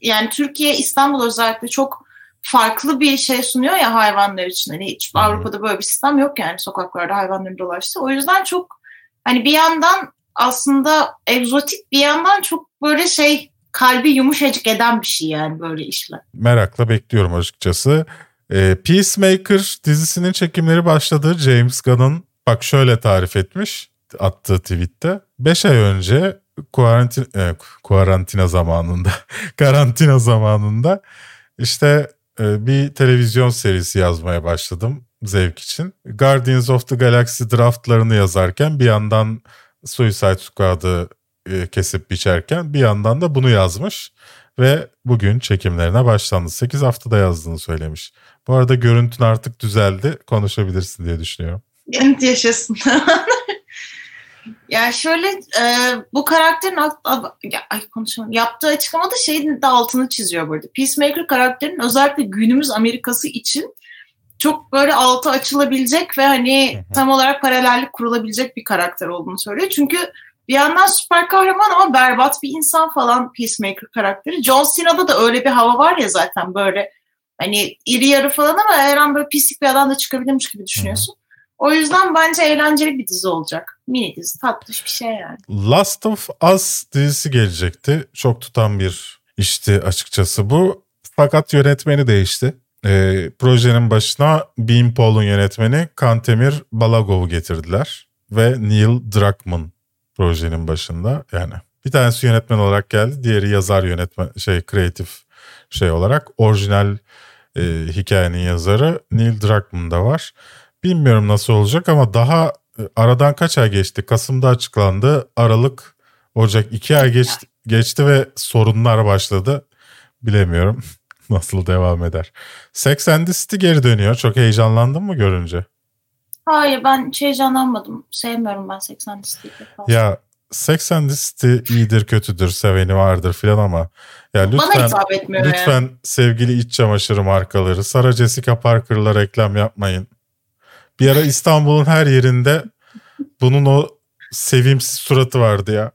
B: yani Türkiye İstanbul özellikle çok farklı bir şey sunuyor ya hayvanlar için. Hani hiç. Avrupa'da böyle bir sistem yok yani sokaklarda hayvanların dolaştığı. O yüzden çok hani bir yandan aslında egzotik bir yandan çok böyle şey kalbi yumuşacık eden bir şey yani böyle işler.
A: merakla bekliyorum açıkçası. Ee, Peacemaker dizisinin çekimleri başladı. James Gunn'ın bak şöyle tarif etmiş attığı tweette. 5 ay önce kuarantin, e, kuarantina zamanında, karantina zamanında işte e, bir televizyon serisi yazmaya başladım zevk için. Guardians of the Galaxy draftlarını yazarken bir yandan Suicide Squad'ı e, kesip biçerken bir yandan da bunu yazmış ve bugün çekimlerine başlandı. 8 haftada yazdığını söylemiş. Bu arada görüntün artık düzeldi. Konuşabilirsin diye düşünüyorum.
B: Yanıt yaşasın. Ya şöyle e, bu karakterin ya, ay konuşamadım. yaptığı açıklamada şeyin de altını çiziyor burada. Peacemaker karakterinin özellikle günümüz Amerikası için çok böyle altı açılabilecek ve hani tam olarak paralellik kurulabilecek bir karakter olduğunu söylüyor. Çünkü bir yandan süper kahraman ama berbat bir insan falan Peacemaker karakteri. John Cena'da da öyle bir hava var ya zaten böyle hani iri yarı falan ama her an böyle pislik bir adam da çıkabilirmiş gibi düşünüyorsun. O yüzden bence eğlenceli bir dizi olacak. Mini tatlış bir şey yani.
A: Last of Us dizisi gelecekti. Çok tutan bir işti açıkçası bu. Fakat yönetmeni değişti. Ee, projenin başına Bean Paul'un yönetmeni Kantemir Balagov'u getirdiler. Ve Neil Druckmann projenin başında. Yani bir tanesi yönetmen olarak geldi. Diğeri yazar yönetmen şey kreatif şey olarak. Orijinal e, hikayenin yazarı Neil Druckmann da var. Bilmiyorum nasıl olacak ama daha e, aradan kaç ay geçti? Kasım'da açıklandı. Aralık, Ocak iki ay geçti, geçti ve sorunlar başladı. Bilemiyorum nasıl devam eder. Sex and the City geri dönüyor. Çok heyecanlandın mı görünce?
B: Hayır ben hiç heyecanlanmadım. Sevmiyorum ben 80 listeyi fazla.
A: Ya Sex and the City iyidir kötüdür seveni vardır filan ama ya
B: Bana
A: lütfen
B: hitap etmiyor yani.
A: lütfen sevgili iç çamaşırı markaları Sarah Jessica Parker'la reklam yapmayın. Bir ara İstanbul'un her yerinde bunun o sevimsiz suratı vardı ya.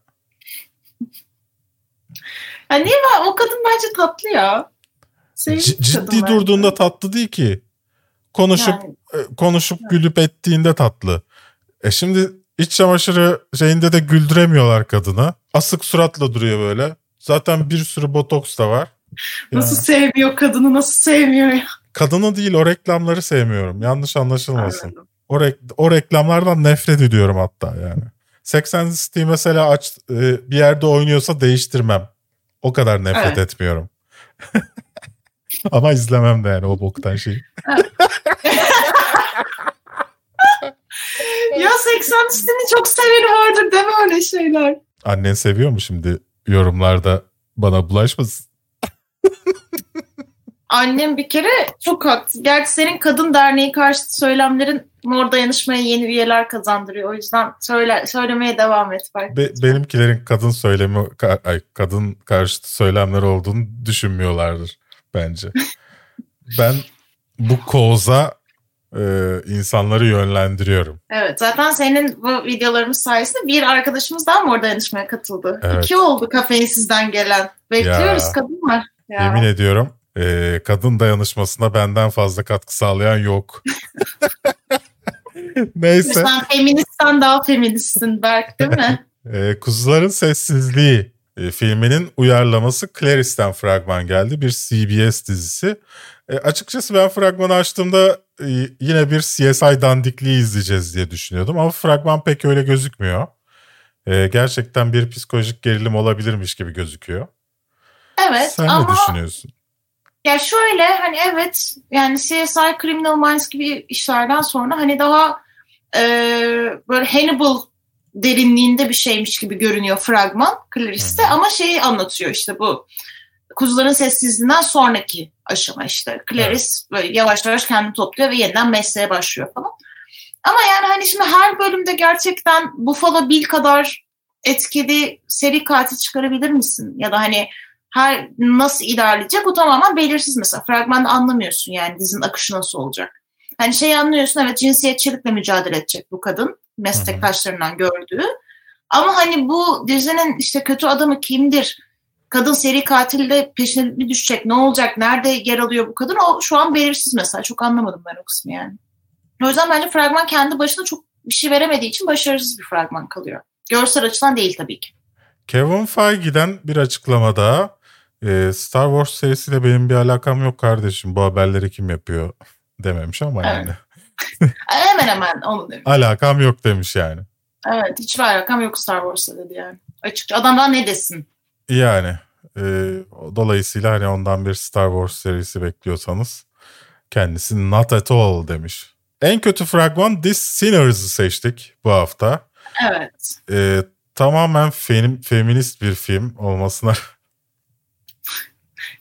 B: Ya niye ben o kadın bence tatlı ya.
A: C- ciddi
B: bence.
A: durduğunda tatlı değil ki. Konuşup
B: Yani,
A: e, konuşup gülüp ettiğinde tatlı. E şimdi iç çamaşırı şeyinde de güldüremiyorlar kadını. Asık suratla duruyor böyle. Zaten bir sürü botoks da var. Ya.
B: nasıl sevmiyor kadını nasıl sevmiyor ya.
A: Kadını değil o reklamları sevmiyorum. Yanlış anlaşılmasın.
B: Anladım.
A: O, rek- o reklamlardan nefret ediyorum hatta yani. Sex and the City mesela aç, e, bir yerde oynuyorsa değiştirmem. O kadar nefret
B: Evet.
A: etmiyorum. Ama izlemem de yani o boktan şeyi.
B: Ya 80 City'ni çok severim vardır deme öyle şeyler.
A: Annen seviyor mu şimdi yorumlarda bana bulaşmasın?
B: Annem bir kere çok haklı. Gerçi senin kadın derneği karşıtı söylemlerin mor dayanışmaya yeni üyeler kazandırıyor. O yüzden söyle, söylemeye devam et. Belki.
A: Be- benimkilerin kadın söylemi ka- ay, kadın karşıtı söylemler olduğunu düşünmüyorlardır bence. ben bu koza e, insanları yönlendiriyorum.
B: Evet zaten senin bu videolarımız sayesinde bir arkadaşımız daha mor dayanışmaya katıldı.
A: Evet.
B: İki oldu kafeinsizden gelen. Bekliyoruz
A: Ya.
B: kadın var. Ya.
A: Yemin ediyorum e, kadın dayanışmasına benden fazla katkı sağlayan yok. Neyse.
B: Sen feministsen daha feministsin Berk değil mi?
A: E, Kuzuların Sessizliği e, filminin uyarlaması Clarice'den fragman geldi. Bir CBS dizisi. E, açıkçası ben fragmanı açtığımda e, yine bir CSI dandikliği izleyeceğiz diye düşünüyordum. Ama fragman pek öyle gözükmüyor. E, gerçekten bir psikolojik gerilim olabilirmiş gibi gözüküyor.
B: Evet
A: Sen
B: ama
A: ne düşünüyorsun?
B: Ya şöyle hani evet yani CSI Criminal Minds gibi işlerden sonra hani daha e, böyle Hannibal derinliğinde bir şeymiş gibi görünüyor fragman Clarice'de ama şeyi anlatıyor işte bu kuzuların sessizliğinden sonraki aşama işte. Clarice böyle yavaş yavaş kendini topluyor ve yeniden mesleğe başlıyor falan. Ama yani hani şimdi her bölümde gerçekten Buffalo Bill kadar etkili seri katil çıkarabilir misin? Ya da hani her nasıl ilerleyecek bu tamamen belirsiz mesela. Fragmanda anlamıyorsun yani dizinin akışı nasıl olacak. Hani şey anlıyorsun evet cinsiyetçilikle mücadele edecek bu kadın meslektaşlarından gördüğü. Ama hani bu dizinin işte kötü adamı kimdir? Kadın seri katilde peşine mi düşecek? Ne olacak? Nerede yer alıyor bu kadın? O şu an belirsiz mesela. Çok anlamadım ben o kısmı yani. O yüzden bence fragman kendi başına çok bir şey veremediği için başarısız bir fragman kalıyor. Görsel açıdan değil tabii ki.
A: Kevin Feige'den bir açıklamada e, Star Wars serisiyle benim bir alakam yok kardeşim. Bu haberleri kim yapıyor dememiş ama
B: Evet.
A: yani.
B: Hemen hemen onu demiş.
A: Alakam yok demiş yani.
B: Evet hiçbir alakam yok Star Wars'la dedi yani. Açıkça adam daha ne desin?
A: Yani e, dolayısıyla hani ondan bir Star Wars serisi bekliyorsanız kendisi not at all demiş. En kötü fragman This Sinners'ı seçtik bu hafta.
B: Evet.
A: E, tamamen fem- feminist bir film olmasına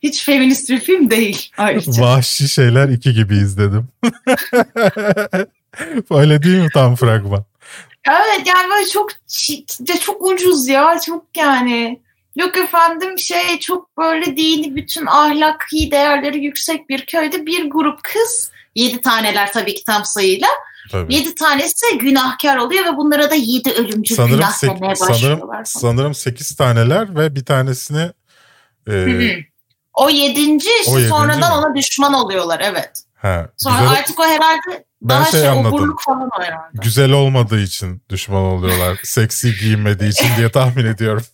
B: Hiç feminist bir film değil ayrıca.
A: Vahşi Şeyler 2 gibi izledim. Öyle değil mi tam fragman?
B: Evet yani böyle çok ya çok ucuz ya çok yani. Yok efendim şey çok böyle dini bütün ahlaki değerleri yüksek bir köyde bir grup kız yedi taneler tabii ki tam sayıyla
A: Tabii.
B: yedi tanesi günahkar oluyor ve bunlara da yedi ölümcül
A: Sanırım,
B: günah
A: sek-
B: demeye
A: sanırım,
B: başlıyorlar falan.
A: sanırım 8 taneler ve bir tanesini e.
B: O yedinci
A: O yedinci
B: sonradan
A: mi?
B: ona düşman oluyorlar evet.
A: ha,
B: Sonra
A: güzel,
B: artık o herhalde
A: Ben
B: daha
A: şey
B: şey,
A: anladım.
B: falan o herhalde.
A: güzel olmadığı için düşman oluyorlar. Seksi giyinmediği için diye tahmin ediyorum.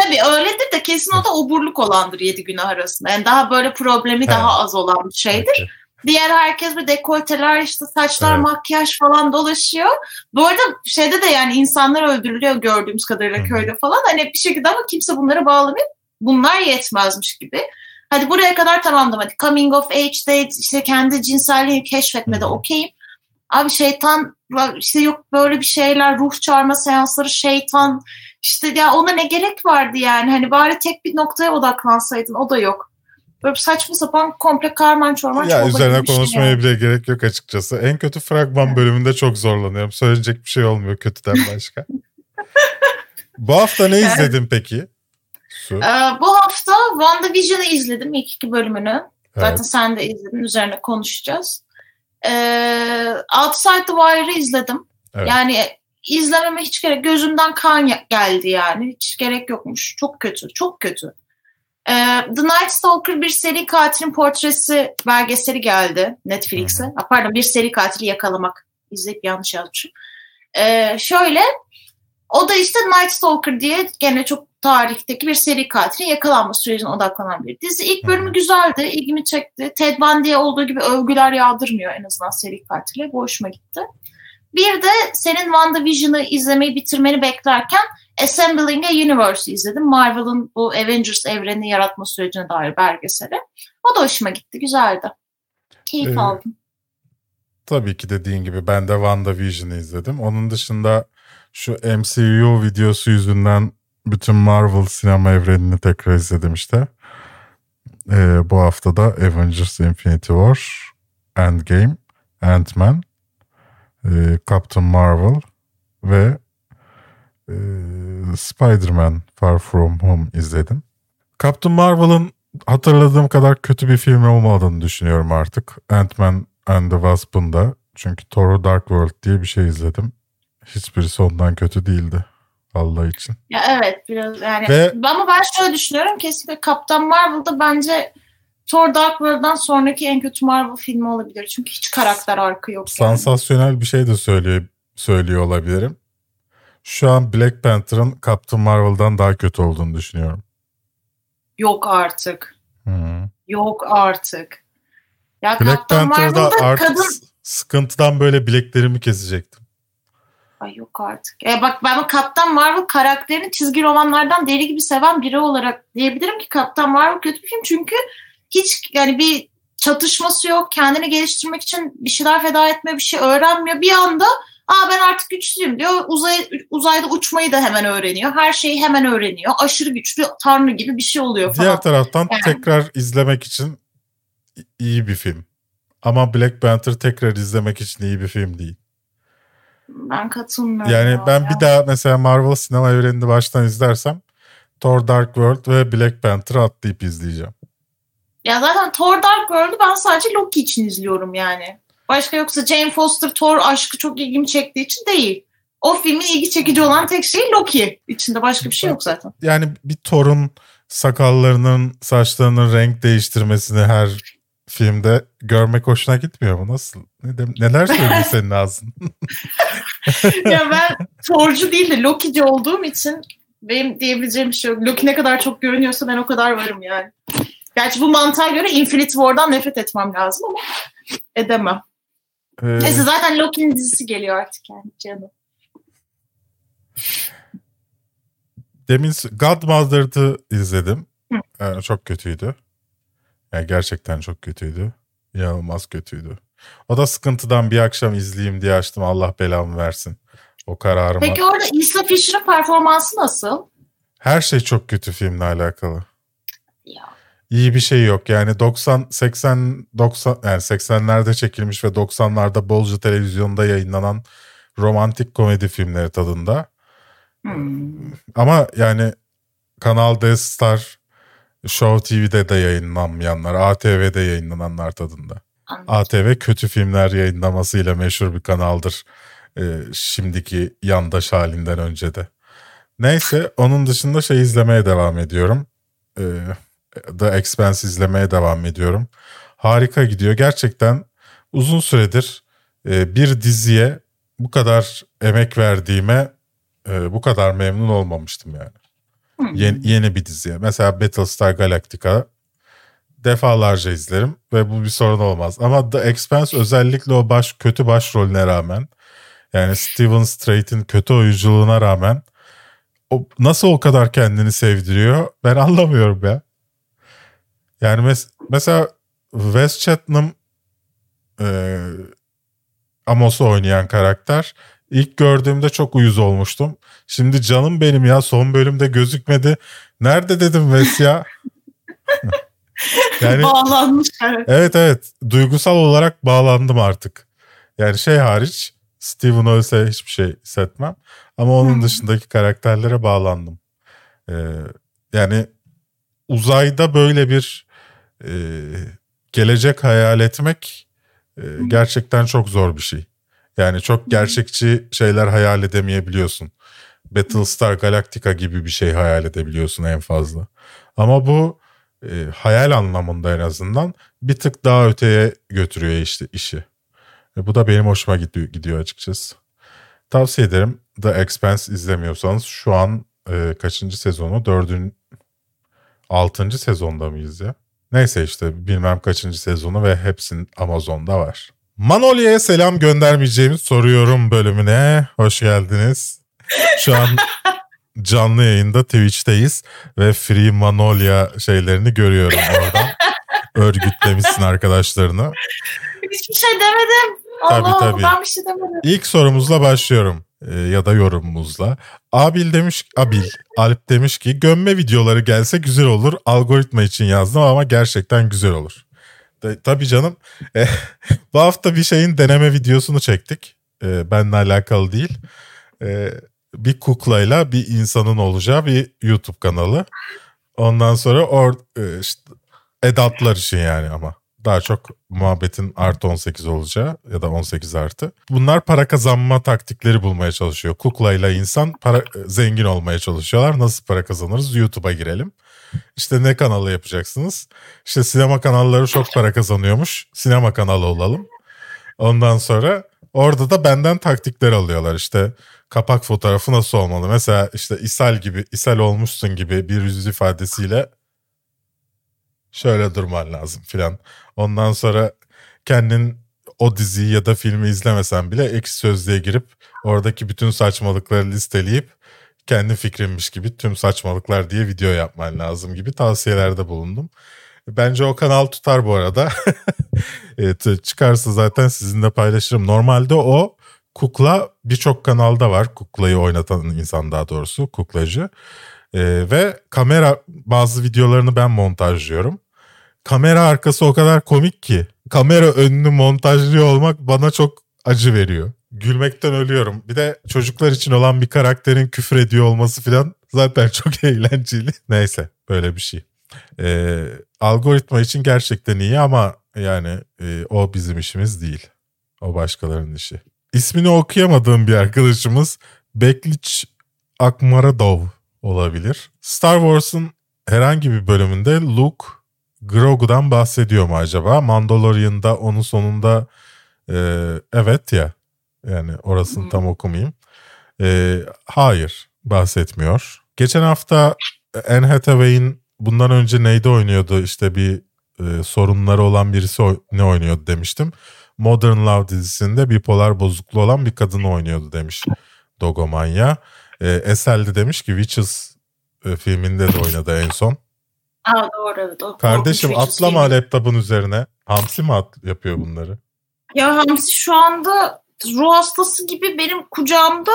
B: Tabii öyledir de kesin o da oburluk olandır yedi günah arasında. Yani daha böyle problemi
A: He.
B: daha az olan bir şeydir.
A: Peki.
B: Diğer herkes bir dekolteler işte saçlar
A: Evet.
B: makyaj falan dolaşıyor. Bu arada şeyde de yani insanlar öldürülüyor gördüğümüz kadarıyla
A: Hı
B: köyde falan. Hani bir şekilde ama kimse bunları bağlamıyor. Bunlar yetmezmiş gibi. Hadi buraya kadar tamamdım. Hadi coming of age'de işte kendi cinselliğini keşfetmede okeyim. Abi şeytan işte yok böyle bir şeyler ruh çağırma seansları şeytan işte ya ona ne gerek vardı yani hani bari tek bir noktaya odaklansaydın o da yok. Böyle saçma sapan komple karman çorman
A: Ya üzerine
B: şey
A: konuşmaya
B: yani.
A: bile gerek yok açıkçası. En kötü fragman bölümünde çok zorlanıyorum. Söyleyecek bir şey olmuyor kötüden başka. Bu hafta ne izledin peki? Su.
B: Ee, bu hafta WandaVision'ı izledim ilk iki bölümünü. Zaten
A: Evet.
B: sen de izledin üzerine konuşacağız. Ee, Outside the Wire'ı izledim.
A: Evet.
B: Yani izlememe hiç gerek gözümden kan geldi yani. Hiç gerek yokmuş. Çok kötü. Çok kötü. Ee, The Night Stalker bir seri katilin portresi belgeseli geldi Netflix'e.
A: Hı
B: Ha, pardon bir seri katili yakalamak. İzleyip yanlış yazmışım. Ee, şöyle o da işte Night Stalker diye gene çok tarihteki bir seri katilin yakalanma sürecine odaklanan bir dizi. İlk bölümü güzeldi, ilgimi çekti. Ted Bundy'ye olduğu gibi övgüler yağdırmıyor en azından seri katile. Bu hoşuma gitti. Bir de senin WandaVision'ı izlemeyi bitirmeni beklerken Assembling a Universe izledim. Marvel'ın bu Avengers evrenini yaratma sürecine dair belgeseli. O da hoşuma gitti, güzeldi. Keyif ee, aldım.
A: Tabii ki dediğin gibi ben de WandaVision'ı izledim. Onun dışında şu MCU videosu yüzünden bütün Marvel sinema evrenini tekrar izledim işte. Ee, bu hafta da Avengers Infinity War, Endgame, Ant-Man, e, Captain Marvel ve e, Spider-Man Far From Home izledim. Captain Marvel'ın hatırladığım kadar kötü bir film olmadığını düşünüyorum artık. Ant-Man and the Wasp'ın da. Çünkü Thor Dark World diye bir şey izledim. Hiçbirisi ondan kötü değildi. Allah için.
B: Ya evet biraz yani. Ve, ama ben şöyle düşünüyorum kesinlikle Kaptan Marvel'da bence Thor Dark World'dan sonraki en kötü Marvel filmi olabilir. Çünkü hiç karakter arka yok.
A: Yani. Sansasyonel bir şey de söylüyor, söylüyor olabilirim. Şu an Black Panther'ın Captain Marvel'dan daha kötü olduğunu düşünüyorum.
B: Yok artık.
A: Hmm.
B: Yok artık.
A: Ya Black Panther'da artık kadın... sıkıntıdan böyle bileklerimi kesecektim.
B: Ay yok artık. E bak ben Kaptan Marvel karakterini çizgi romanlardan deli gibi seven biri olarak diyebilirim ki Kaptan Marvel kötü bir film çünkü hiç yani bir çatışması yok. Kendini geliştirmek için bir şeyler feda etme, bir şey öğrenmiyor. Bir anda Aa ben artık güçlüyüm diyor. Uzay, uzayda uçmayı da hemen öğreniyor. Her şeyi hemen öğreniyor. Aşırı güçlü tanrı gibi bir şey oluyor falan.
A: Diğer taraftan yani. tekrar izlemek için iyi bir film. Ama Black Panther tekrar izlemek için iyi bir film değil.
B: Ben katılmıyorum.
A: Yani ben ya. bir daha mesela Marvel sinema evrenini baştan izlersem Thor Dark World ve Black Panther'ı atlayıp izleyeceğim.
B: Ya zaten Thor Dark World'u ben sadece Loki için izliyorum yani. Başka yoksa Jane Foster Thor aşkı çok ilgimi çektiği için değil. O filmin ilgi çekici olan tek şey Loki. İçinde başka bir şey yok zaten.
A: Yani bir Thor'un sakallarının, saçlarının renk değiştirmesini her filmde görmek hoşuna gitmiyor mu? Nasıl? Ne de, neler söylüyor senin ağzın?
B: ya ben Thor'cu değil de Loki'ci olduğum için benim diyebileceğim bir şey yok. Loki ne kadar çok görünüyorsa ben o kadar varım yani. Gerçi bu mantığa göre Infinity War'dan nefret etmem lazım ama edemem. Ee... Neyse zaten Loki'nin dizisi geliyor artık yani canım.
A: Demin Godmother'dı izledim. Ee, çok kötüydü. Yani gerçekten çok kötüydü. İnanılmaz kötüydü. O da sıkıntıdan bir akşam izleyeyim diye açtım. Allah belamı versin. O kararıma.
B: Peki orada Isla Fisher'ın performansı nasıl?
A: Her şey çok kötü filmle alakalı. Ya. İyi bir şey yok. Yani 90 80 90 yani 80'lerde çekilmiş ve 90'larda bolca televizyonda yayınlanan romantik komedi filmleri tadında. Hmm. Ama yani Kanal D Star Show TV'de de yayınlanmayanlar, ATV'de yayınlananlar tadında. Anladım. ATV kötü filmler yayınlamasıyla meşhur bir kanaldır. Ee, şimdiki yandaş halinden önce de. Neyse onun dışında şey izlemeye devam ediyorum. Ee, The Expanse izlemeye devam ediyorum. Harika gidiyor. Gerçekten uzun süredir e, bir diziye bu kadar emek verdiğime e, bu kadar memnun olmamıştım yani. Yeni, yeni bir diziye. Mesela Battlestar Galactica defalarca izlerim ve bu bir sorun olmaz. Ama The Expanse özellikle o baş kötü başrolüne rağmen yani Steven Strait'in kötü oyunculuğuna rağmen o nasıl o kadar kendini sevdiriyor ben anlamıyorum ya. Yani mes- mesela Wes Chatham e, Amos'u oynayan karakter İlk gördüğümde çok uyuz olmuştum. Şimdi canım benim ya son bölümde gözükmedi. Nerede dedim Ves ya?
B: yani, Bağlanmış.
A: Evet evet duygusal olarak bağlandım artık. Yani şey hariç Steven ölse hiçbir şey hissetmem. Ama onun dışındaki karakterlere bağlandım. Ee, yani uzayda böyle bir e, gelecek hayal etmek e, gerçekten çok zor bir şey. Yani çok gerçekçi şeyler hayal edemeyebiliyorsun. Battlestar Galactica gibi bir şey hayal edebiliyorsun en fazla. Ama bu e, hayal anlamında en azından bir tık daha öteye götürüyor işte işi. E, bu da benim hoşuma gidiyor, açıkçası. Tavsiye ederim. The Expanse izlemiyorsanız şu an e, kaçıncı sezonu? Dördün, altıncı sezonda mıyız ya? Neyse işte bilmem kaçıncı sezonu ve hepsinin Amazon'da var. Manolya'ya selam göndermeyeceğimi soruyorum bölümüne. Hoş geldiniz. Şu an canlı yayında Twitch'teyiz ve Free Manolya şeylerini görüyorum oradan. Örgütlemişsin arkadaşlarını.
B: Hiçbir şey demedim.
A: Tabii,
B: Allah
A: tabii.
B: ben bir şey demedim.
A: İlk sorumuzla başlıyorum Ee, ya da yorumumuzla. Abil demiş, Abil, Alp demiş ki gömme videoları gelse güzel olur. Algoritma için yazdım ama gerçekten güzel olur. De, tabii canım. E, bu hafta bir şeyin deneme videosunu çektik. E, benimle alakalı değil. E, bir kuklayla bir insanın olacağı bir YouTube kanalı. Ondan sonra or, e, işte, edatlar için yani ama. Daha çok muhabbetin artı 18 olacağı ya da 18 artı. Bunlar para kazanma taktikleri bulmaya çalışıyor. Kuklayla insan para zengin olmaya çalışıyorlar. Nasıl para kazanırız? YouTube'a girelim. İşte ne kanalı yapacaksınız? İşte sinema kanalları çok para kazanıyormuş. Sinema kanalı olalım. Ondan sonra orada da benden taktikler alıyorlar. İşte kapak fotoğrafı nasıl olmalı? Mesela işte ishal gibi, ishal olmuşsun gibi bir yüz ifadesiyle şöyle durman lazım filan. Ondan sonra kendin o diziyi ya da filmi izlemesen bile ekşi sözlüğe girip oradaki bütün saçmalıkları listeleyip kendi fikrinmiş gibi tüm saçmalıklar diye video yapman lazım gibi tavsiyelerde bulundum. Bence o kanal tutar bu arada. evet, çıkarsa zaten sizinle paylaşırım. Normalde o kukla birçok kanalda var. Kuklayı oynatan insan daha doğrusu kuklacı. Ee, ve kamera bazı videolarını ben montajlıyorum. Kamera arkası o kadar komik ki. Kamera önünü montajlıyor olmak bana çok acı veriyor. Gülmekten ölüyorum. Bir de çocuklar için olan bir karakterin küfür ediyor olması falan zaten çok eğlenceli. Neyse böyle bir şey. Ee, algoritma için gerçekten iyi ama yani e, o bizim işimiz değil. O başkalarının işi. İsmini okuyamadığım bir arkadaşımız Bekliç Akmaradov olabilir. Star Wars'un herhangi bir bölümünde Luke Grogu'dan bahsediyor mu acaba? Mandalorian'da onun sonunda e, evet ya yani orasını tam okumayayım. E, hayır bahsetmiyor. Geçen hafta Anne Hathaway'in bundan önce neyde oynuyordu işte bir e, sorunları olan birisi ne oynuyordu demiştim. Modern Love dizisinde bipolar bozukluğu olan bir kadını oynuyordu demiş Dogomanya. E, Esel de demiş ki Witches e, filminde de oynadı en son.
B: Aa, doğru evet. O
A: Kardeşim
B: bir
A: atlama
B: şey.
A: laptopun üzerine. Hamsi mi at yapıyor bunları?
B: Ya Hamsi şu anda ruh hastası gibi benim kucağımda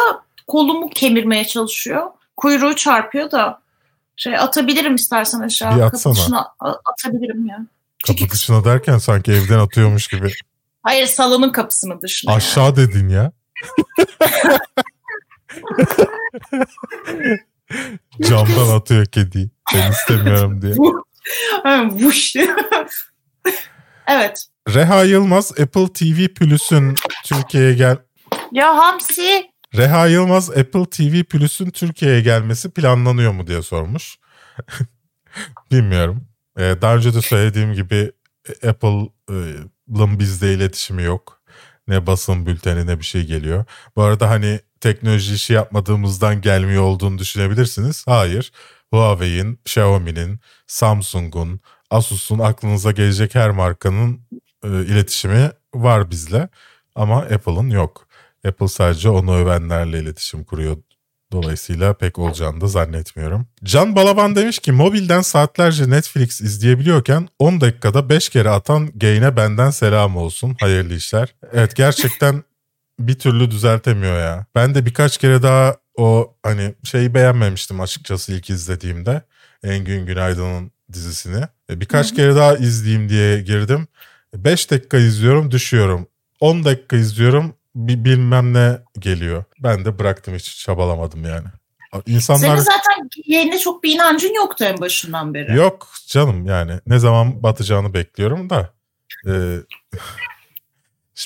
B: kolumu kemirmeye çalışıyor. Kuyruğu çarpıyor da şey atabilirim istersen aşağı.
A: Bir
B: Kapı
A: atsana.
B: dışına a- atabilirim ya.
A: Kapı dışına derken sanki evden atıyormuş gibi.
B: Hayır salonun kapısının dışına. yani.
A: Aşağı dedin ya. Camdan atıyor kediyi. Ben istemiyorum diye.
B: Vuş. evet.
A: Reha Yılmaz Apple TV Plus'un Türkiye'ye gel
B: Ya Hamsi
A: Reha Yılmaz Apple TV Plus'un Türkiye'ye gelmesi planlanıyor mu diye sormuş. Bilmiyorum. Ee, daha önce de söylediğim gibi e, Apple'ın bizde iletişimi yok. Ne basın bülteni ne bir şey geliyor. Bu arada hani teknoloji işi yapmadığımızdan gelmiyor olduğunu düşünebilirsiniz. Hayır. Huawei'in, Xiaomi'nin, Samsung'un, Asus'un aklınıza gelecek her markanın e, iletişimi var bizle. Ama Apple'ın yok. Apple sadece onu övenlerle iletişim kuruyor. Dolayısıyla pek olacağını da zannetmiyorum. Can Balaban demiş ki mobilden saatlerce Netflix izleyebiliyorken 10 dakikada 5 kere atan gayne benden selam olsun. Hayırlı işler. Evet gerçekten bir türlü düzeltemiyor ya. Ben de birkaç kere daha o hani şeyi beğenmemiştim açıkçası ilk izlediğimde. Engin Günaydın'ın dizisini. E, Birkaç kere daha izleyeyim diye girdim. 5 dakika izliyorum düşüyorum. 10 dakika izliyorum bir bilmem ne geliyor. Ben de bıraktım hiç çabalamadım yani. İnsanlar
B: senin zaten yerine çok bir inancın yoktu en başından beri.
A: yok canım yani ne zaman batacağını bekliyorum da. Ee,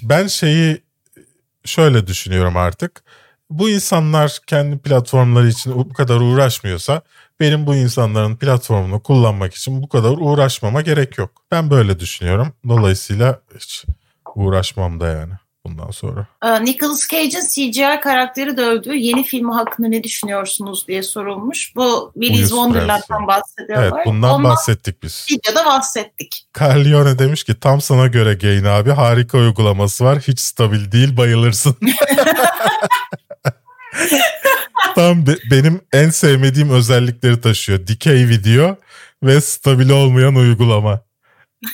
A: ben şeyi şöyle düşünüyorum artık. Bu insanlar kendi platformları için bu kadar uğraşmıyorsa benim bu insanların platformunu kullanmak için bu kadar uğraşmama gerek yok. Ben böyle düşünüyorum. Dolayısıyla hiç uğraşmam da yani. Bundan sonra.
B: Ee, Nicolas Cage'in CGI karakteri dövdüğü yeni filmi hakkında ne düşünüyorsunuz diye sorulmuş. Bu Willy's Wonderland'dan bahsediyorlar.
A: Evet bundan
B: Ondan
A: bahsettik biz.
B: videoda bahsettik.
A: Carlione demiş ki tam sana göre Gain abi harika uygulaması var. Hiç stabil değil bayılırsın. tam be- benim en sevmediğim özellikleri taşıyor. Dikey video ve stabil olmayan uygulama.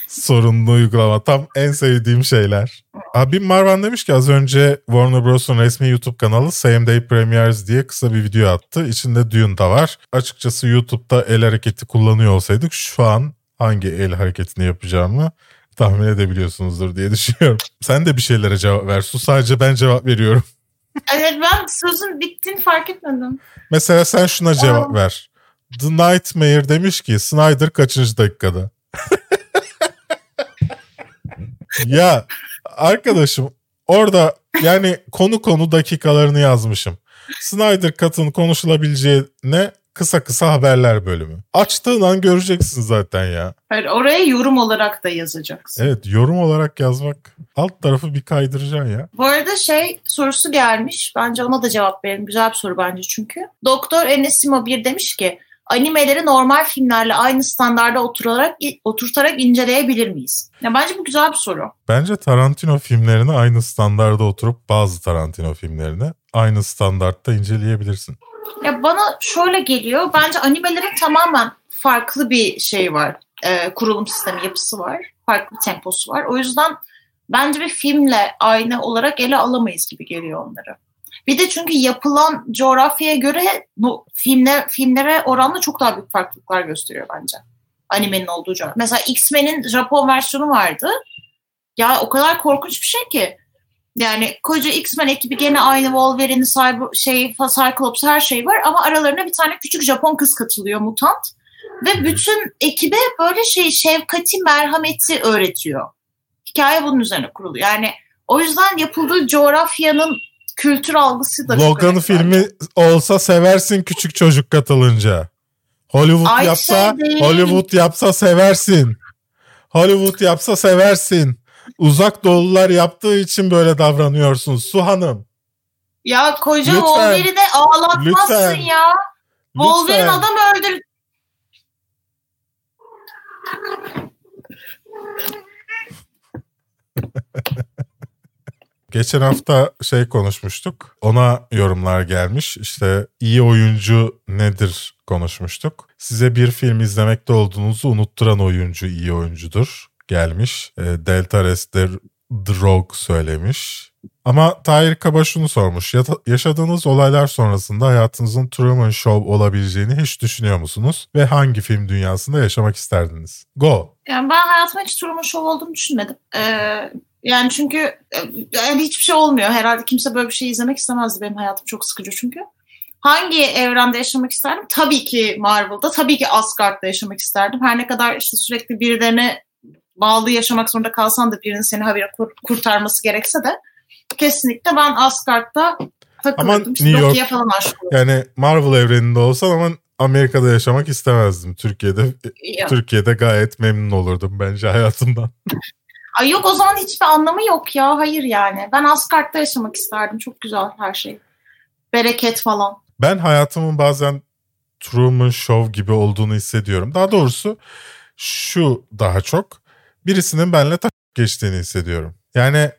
A: Sorunlu uygulama. Tam en sevdiğim şeyler. Abi Marvan demiş ki az önce Warner Bros'un resmi YouTube kanalı Same Day Premieres diye kısa bir video attı. İçinde Dune da var. Açıkçası YouTube'da el hareketi kullanıyor olsaydık şu an hangi el hareketini yapacağımı tahmin edebiliyorsunuzdur diye düşünüyorum. Sen de bir şeylere cevap ver. Su sadece ben cevap veriyorum.
B: Evet ben sözün bittiğini fark etmedim.
A: Mesela sen şuna cevap ver. The Nightmare demiş ki Snyder kaçıncı dakikada? ya arkadaşım orada yani konu konu dakikalarını yazmışım. Snyder katın konuşulabileceğine kısa kısa haberler bölümü. Açtığın an göreceksin zaten ya.
B: Hayır, oraya yorum olarak da yazacaksın.
A: Evet yorum olarak yazmak alt tarafı bir kaydıracaksın ya.
B: Bu arada şey sorusu gelmiş. Bence ona da cevap verin. Güzel bir soru bence çünkü. Doktor Enesimo bir demiş ki animeleri normal filmlerle aynı standarda oturarak oturtarak inceleyebilir miyiz? Ya bence bu güzel bir soru.
A: Bence Tarantino filmlerini aynı standarda oturup bazı Tarantino filmlerini aynı standartta inceleyebilirsin.
B: Ya bana şöyle geliyor. Bence animelerin tamamen farklı bir şey var. Ee, kurulum sistemi, yapısı var. Farklı bir temposu var. O yüzden bence bir filmle aynı olarak ele alamayız gibi geliyor onları. Bir de çünkü yapılan coğrafyaya göre bu filmler, filmlere oranla çok daha büyük farklılıklar gösteriyor bence. Animenin olduğu coğrafya. Mesela X-Men'in Japon versiyonu vardı. Ya o kadar korkunç bir şey ki. Yani koca X-Men ekibi gene aynı Wolverine, Cyber, şey, Cyclops her şey var ama aralarına bir tane küçük Japon kız katılıyor mutant. Ve bütün ekibe böyle şey şefkati, merhameti öğretiyor. Hikaye bunun üzerine kuruluyor. Yani o yüzden yapıldığı coğrafyanın kültür algısı da
A: Logan filmi olsa seversin küçük çocuk katılınca. Hollywood Ay yapsa şey Hollywood yapsa seversin. Hollywood yapsa seversin. Uzak doğulular yaptığı için böyle davranıyorsun Su Hanım.
B: Ya koca Wolverine'i ağlatmazsın Lütfen. ya. Wolverine adam öldür.
A: Geçen hafta şey konuşmuştuk. Ona yorumlar gelmiş. İşte iyi oyuncu nedir konuşmuştuk. Size bir film izlemekte olduğunuzu unutturan oyuncu iyi oyuncudur gelmiş. E, Delta Rester Drog söylemiş. Ama Tahir Kaba şunu sormuş. Yaşadığınız olaylar sonrasında hayatınızın Truman Show olabileceğini hiç düşünüyor musunuz? Ve hangi film dünyasında yaşamak isterdiniz? Go!
B: Yani ben hayatımda hiç Truman Show olduğunu düşünmedim. Ee, yani çünkü e, yani hiçbir şey olmuyor. Herhalde kimse böyle bir şey izlemek istemezdi. Benim hayatım çok sıkıcı çünkü. Hangi evrende yaşamak isterdim? Tabii ki Marvel'da, tabii ki Asgard'da yaşamak isterdim. Her ne kadar işte sürekli birilerine bağlı yaşamak zorunda kalsan da birinin seni habire kur- kurtarması gerekse de kesinlikle ben Asgard'da takılırdım. Ama
A: New York, falan Yani Marvel evreninde olsan ama Amerika'da yaşamak istemezdim. Türkiye'de ya. Türkiye'de gayet memnun olurdum bence hayatımdan.
B: Ay yok o zaman hiçbir anlamı yok ya. Hayır yani. Ben Asgard'da yaşamak isterdim. Çok güzel her şey. Bereket falan.
A: Ben hayatımın bazen Truman Show gibi olduğunu hissediyorum. Daha doğrusu şu daha çok birisinin benimle tak geçtiğini hissediyorum. Yani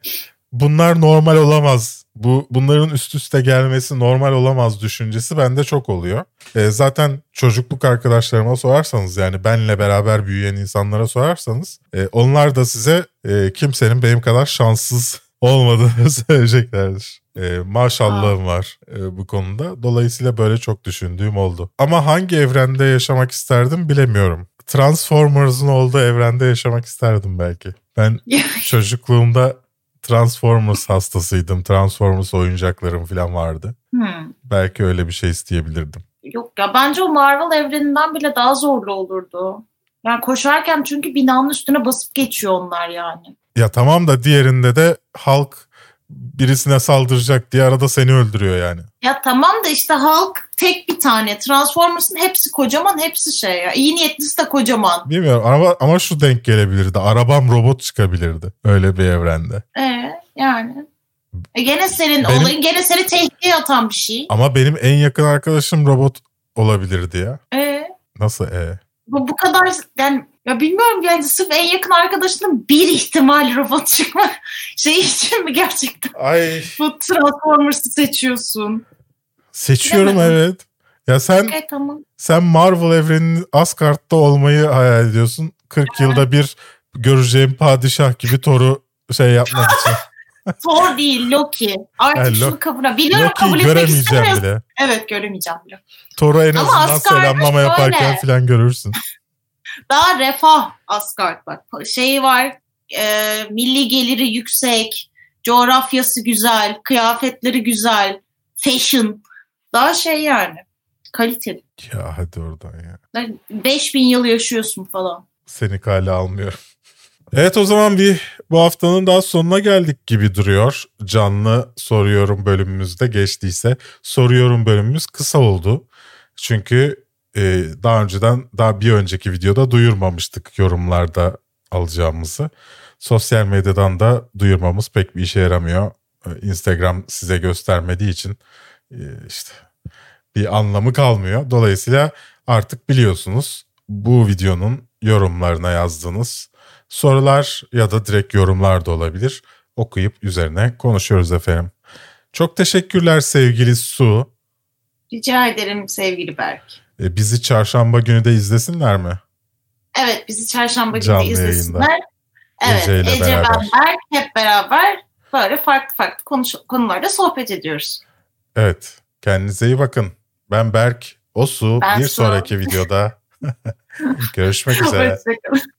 A: bunlar normal olamaz. Bu bunların üst üste gelmesi normal olamaz düşüncesi bende çok oluyor. E, zaten çocukluk arkadaşlarıma sorarsanız yani benle beraber büyüyen insanlara sorarsanız e, onlar da size e, kimsenin benim kadar şanssız olmadığını söyleyeceklerdir. E, maşallahım var e, bu konuda. Dolayısıyla böyle çok düşündüğüm oldu. Ama hangi evrende yaşamak isterdim bilemiyorum. Transformers'ın olduğu evrende yaşamak isterdim belki. Ben çocukluğumda Transformers hastasıydım. Transformers oyuncaklarım falan vardı. Hmm. Belki öyle bir şey isteyebilirdim.
B: Yok ya bence o Marvel evreninden bile daha zorlu olurdu. Yani koşarken çünkü binanın üstüne basıp geçiyor onlar yani.
A: Ya tamam da diğerinde de halk birisine saldıracak diye arada seni öldürüyor yani.
B: Ya tamam da işte halk tek bir tane. Transformers'ın hepsi kocaman, hepsi şey ya. İyi niyetlisi de kocaman.
A: Bilmiyorum ama, ama şu denk gelebilirdi. Arabam robot çıkabilirdi öyle bir evrende.
B: Ee, yani E gene senin
A: Benim-
B: olayın gene seni tehlikeye atan bir şey.
A: Ama benim en yakın arkadaşım robot olabilirdi ya.
B: E,
A: Nasıl e?
B: bu, bu kadar yani ya bilmiyorum yani sırf en yakın arkadaşının bir ihtimal robot çıkma şey için mi gerçekten
A: Ay
B: bu Transformers'ı seçiyorsun?
A: seçiyorum
B: Bilemedim.
A: evet. Ya sen
B: Okay, tamam.
A: sen Marvel evreninin Asgard'da olmayı hayal ediyorsun. 40 yılda bir göreceğim padişah gibi Thor'u şey yapmak için.
B: Thor değil Loki. Artık
A: Lo-
B: şunu kabul Biliyorum kabul
A: Loki'yi
B: etmek
A: göremeyeceğim bile.
B: Evet göremeyeceğim bile.
A: Thor'u en
B: Ama
A: azından
B: Asgard'da
A: selamlama
B: şöyle.
A: yaparken falan görürsün.
B: Daha refah Asgard bak. Şeyi var e, milli geliri yüksek, coğrafyası güzel, kıyafetleri güzel, fashion. Daha şey yani kaliteli.
A: Ya hadi oradan ya.
B: 5000 yıl yaşıyorsun falan.
A: Seni kale almıyorum. Evet o zaman bir bu haftanın daha sonuna geldik gibi duruyor. Canlı soruyorum bölümümüzde geçtiyse. Soruyorum bölümümüz kısa oldu. Çünkü e, daha önceden daha bir önceki videoda duyurmamıştık yorumlarda alacağımızı. Sosyal medyadan da duyurmamız pek bir işe yaramıyor. E, Instagram size göstermediği için e, işte bir anlamı kalmıyor. Dolayısıyla artık biliyorsunuz bu videonun yorumlarına yazdığınız sorular ya da direkt yorumlar da olabilir. Okuyup üzerine konuşuyoruz efendim. Çok teşekkürler sevgili Su.
B: Rica ederim sevgili Berk.
A: E, bizi çarşamba günü de izlesinler mi?
B: Evet bizi çarşamba günü
A: Canlı
B: de izlesinler.
A: yayında.
B: Evet
A: Ece ile
B: Ece,
A: beraber.
B: ben Berk hep beraber böyle farklı farklı konuş- konularda sohbet ediyoruz.
A: Evet. Kendinize iyi bakın. Ben Berk. O Su.
B: Ben
A: bir
B: Su.
A: sonraki videoda. Görüşmek üzere.
B: Hoşçakalın.